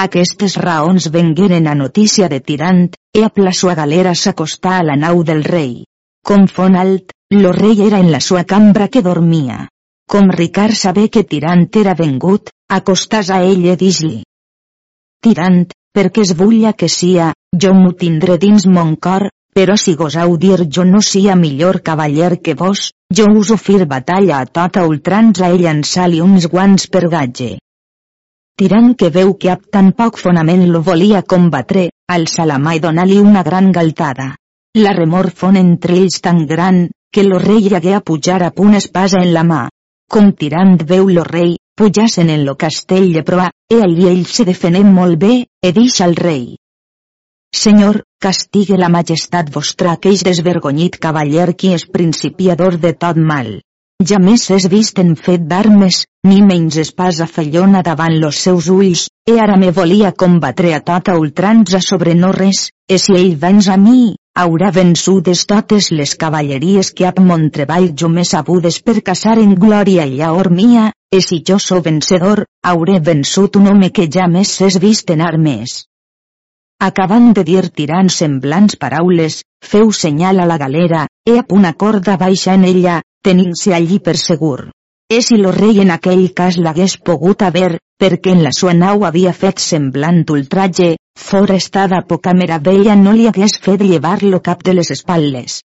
Aquestes raons vengueren a notícia de tirant, e a la sua galera s'acostà a la nau del rei. Com fon alt, lo rei era en la sua cambra que dormia. Com Ricard sabé que tirant era vengut, acostàs a ell e dis-li. Tirant, perquè es vulla que sia, jo m'ho tindré dins mon cor, però si gosau dir jo no sia millor cavaller que vos, jo us ofir batalla a tota ultranza i llançar-li uns guants per gatge. Tirant que veu que ab tan poc fonament lo volia combatre, alça la mà i dona-li una gran galtada. La remor fon entre ells tan gran, que lo rei hagué a pujar a punt espasa en la mà. Com tirant veu lo rei, pujassen en lo castell de proa, e allí ell se defenem molt bé, e dix al rei. Senyor, castigue la majestat vostra aqueix desvergonyit cavaller qui és principiador de tot mal. Ja més és vist en fet d'armes, ni menys espasa fallona davant los seus ulls, e ara me volia combatre a tota ultranza sobre no res, e si ell vens a mi, haurà vençudes totes les cavalleries que ap mon treball jo m'he sabudes per casar en glòria i llaor mia, e si jo sou vencedor, hauré vençut un home que ja més és vist en armes. Acabant de dir tirant semblants paraules, feu senyal a la galera, e a una corda baixa en ella, tenint-se allí per segur. E si lo rei en aquell cas l'hagués pogut haver, perquè en la sua nau havia fet semblant ultratge, fora estada poca meravella no li hagués fet llevar-lo cap de les espatlles.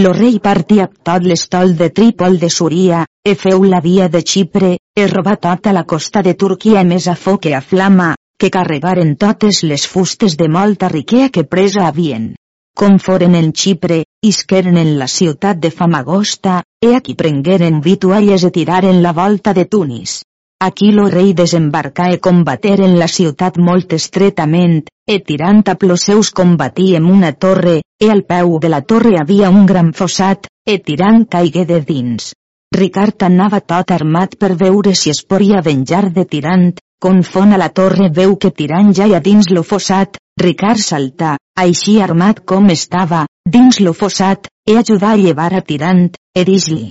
Lo rei partia tot l'estol de Trípol de Súria, e feu la via de Xipre, e robat tota la costa de Turquia més a foc que a flama, que carregaren totes les fustes de molta riquea que presa havien. Com foren en Xipre, isqueren en la ciutat de Famagosta, e aquí prengueren vitualles e tiraren la volta de Tunis. Aquí lo rei desembarcà e combater en la ciutat molt estretament, e tirant a ploseus combatí en una torre, e al peu de la torre havia un gran fossat, e tirant caigué de dins. Ricard anava tot armat per veure si es podia venjar de tirant, Confon a la torre veu que tirant ja a dins lo fossat, Ricard saltà, així armat com estava, dins lo fossat, e ajudar a llevar a tirant, e dis-li.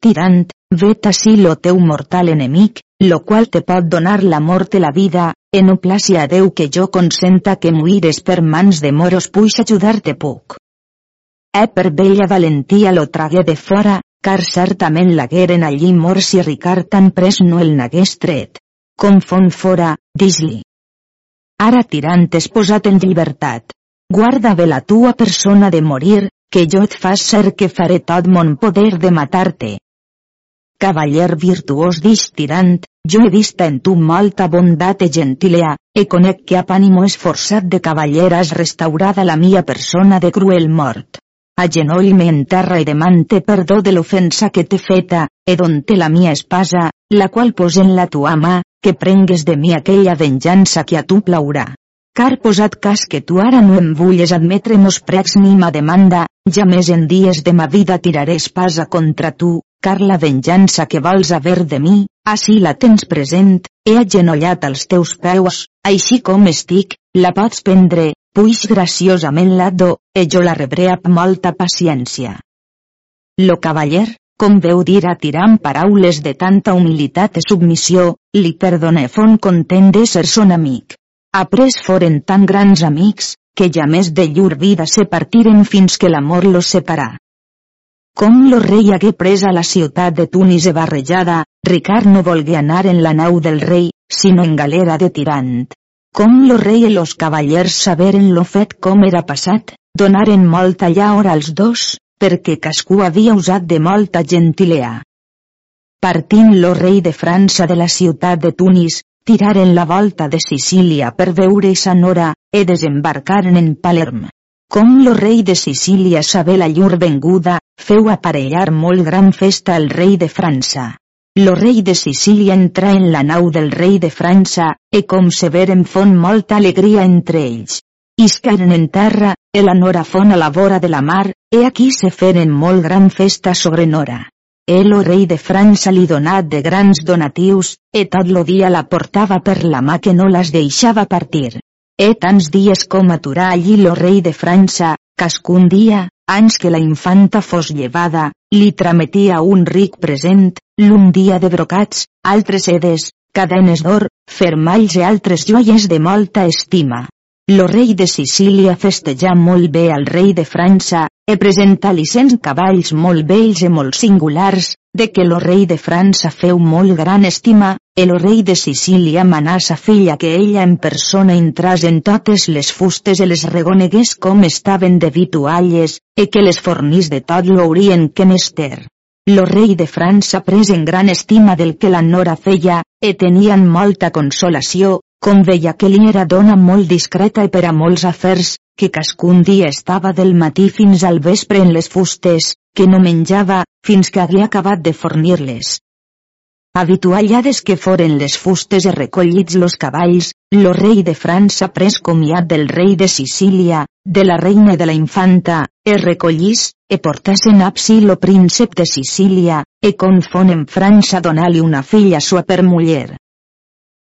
Tirant, vet ací lo teu mortal enemic, lo qual te pot donar la mort i la vida, e no placi a Déu que jo consenta que muires per mans de moros puix ajudar-te puc. E per bella valentia lo tragué de fora, car certament lagueren allí morts si Ricard tan pres no el n'hagués tret. Com font fora, dis-li. Ara tirant és posat en llibertat. Guarda bé la tua persona de morir, que jo et fas ser que faré tot mon poder de matar-te. Cavaller virtuós dix tirant, jo he vist en tu molta bondat e gentilea, e conec que a pànimo esforçat de cavaller has restaurada la mia persona de cruel mort. A genoll me enterra i demante perdó de l'ofensa que t'he feta, e don té la mia espasa, la qual pos en la tua mà, que prengues de mi aquella venjança que a tu plaurà. Car posat cas que tu ara no em vulles admetre mos pregs ni ma demanda, ja més en dies de ma vida tiraré espasa contra tu, car la venjança que vols haver de mi, així la tens present, he agenollat als teus peus, així com estic, la pots prendre, puix graciosament la do, e jo la rebré amb molta paciència. Lo cavaller, com veu dir a tirant paraules de tanta humilitat i submissió, li perdone fon content de ser son amic. Après foren tan grans amics, que ja més de llur vida se partiren fins que l'amor los separà. Com lo rei hagué pres a la ciutat de Tunis e barrejada, Ricard no volgué anar en la nau del rei, sinó en galera de tirant. Com lo rei i los cavallers saberen lo fet com era passat, donaren molta llaor als dos, perquè cascú havia usat de molta gentilea. Partint lo rei de França de la ciutat de Tunis, tiraren la volta de Sicília per veure Sanora, e desembarcaren en Palerm. Com lo rei de Sicília saber la llur venguda, feu aparellar molt gran festa al rei de França. Lo rei de Sicília entra en la nau del rei de França, e com se veren fon molta alegria entre ells. Iscaren en terra, e la Nora fon a la vora de la mar, e aquí se feren molt gran festa sobre Nora. El o rei de França li donat de grans donatius, e tot lo dia la portava per la mà que no les deixava partir. E tants dies com aturar allí lo rei de França, cascun dia, anys que la infanta fos llevada, li trametia un ric present, l'un dia de brocats, altres sedes, cadenes d'or, fermalls i altres joies de molta estima. Lo rei de Sicília festejà molt bé al rei de França, e presenta-li cent cavalls molt bells i molt singulars, de que lo rei de França feu molt gran estima, el rei de Sicília manà sa filla que ella en persona entràs en totes les fustes i les regonegués com estaven de vitualles, e que les fornís de tot lo haurien que mester. Lo rei de França pres en gran estima del que la nora feia, e tenien molta consolació, com veia que li era dona molt discreta i per a molts afers, que cascun dia estava del matí fins al vespre en les fustes, que no menjava, fins que havia acabat de fornir-les. Habituallades que foren les fustes i recollits los cavalls, lo rei de França pres comiat del rei de Sicília, de la reina de la infanta, e recollís, e portasen a Psi lo príncep de Sicília, e confon en França donar-li una filla sua per muller.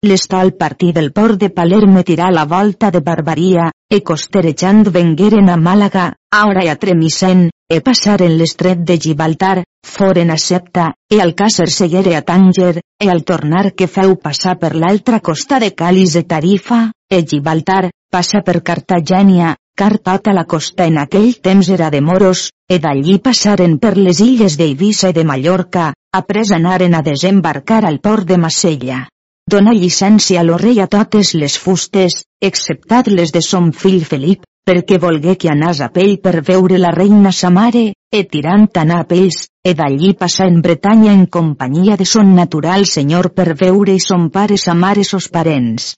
L'estol partí del port de Palerme tirà la volta de Barbaria, e costerejant vengueren a Màlaga, Aura i a Tremisen, e passaren l'estret de Gibraltar, foren a Septa, e al Càcer seguere a Tànger, e al tornar que feu passar per l'altra costa de Calis e Tarifa, e Gibraltar, passa per Cartagènia, car tota la costa en aquell temps era de moros, e d'allí passaren per les illes d'Eivissa i de Mallorca, après anaren a desembarcar al port de Massella dona llicència a lo rei a totes les fustes, exceptat les de son fill Felip, perquè volgué que anàs a pell per veure la reina sa mare, e tirant anar a pells, e d'allí passar en Bretanya en companyia de son natural senyor per veure i son pare sa mare sos parents.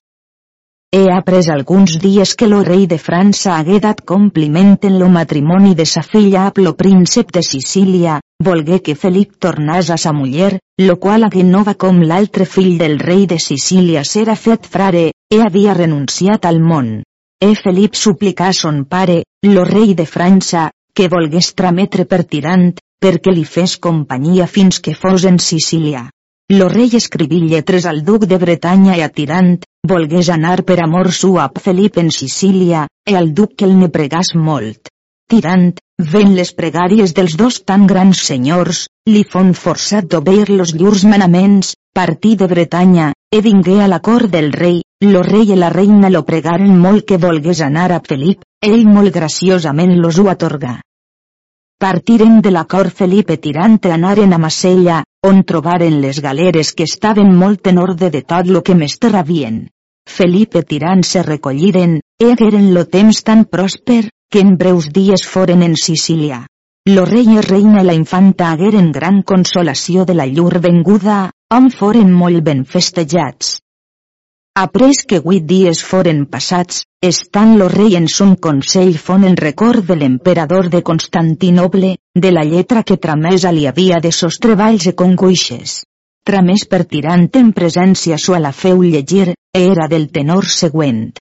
He après alguns dies que lo rei de França hagué dat compliment en lo matrimoni de sa filla a lo príncep de Sicília, volgué que Felip tornàs a sa muller, lo qual hagué nova com l'altre fill del rei de Sicília s'era fet frare, e havia renunciat al món. E Felip suplicà son pare, lo rei de França, que volgués trametre per tirant, perquè li fes companyia fins que fos en Sicília. Lo rei escriví lletres al duc de Bretanya i a Tirant, volgués anar per amor su a Felip en Sicília, e al duc que el ne pregàs molt. Tirant, ven les pregàries dels dos tan grans senyors, li fon forçat d'obeir los llurs manaments, partí de Bretanya, e vingué a la cort del rei, lo rei i la reina lo pregaren molt que volgués anar a Felip, ell molt graciosament los ho atorgà. Partiren de la cort Felipe tirant anaren a Massella, on trobaren les galeres que estaven molt en orde de tot lo que més terravien. Felipe tirant se recolliren, egueren lo temps tan pròsper, que en breus dies foren en Sicília. Lo rei i reina i la infanta hagueren gran consolació de la llur venguda, on foren molt ben festejats. Après que huit dies foren passats, estant lo rei en son consell fon en record de l'emperador de Constantinoble, de la lletra que tramesa li havia de sos treballs e congoixes. Tramés per tirant en presència sua la feu llegir, era del tenor següent.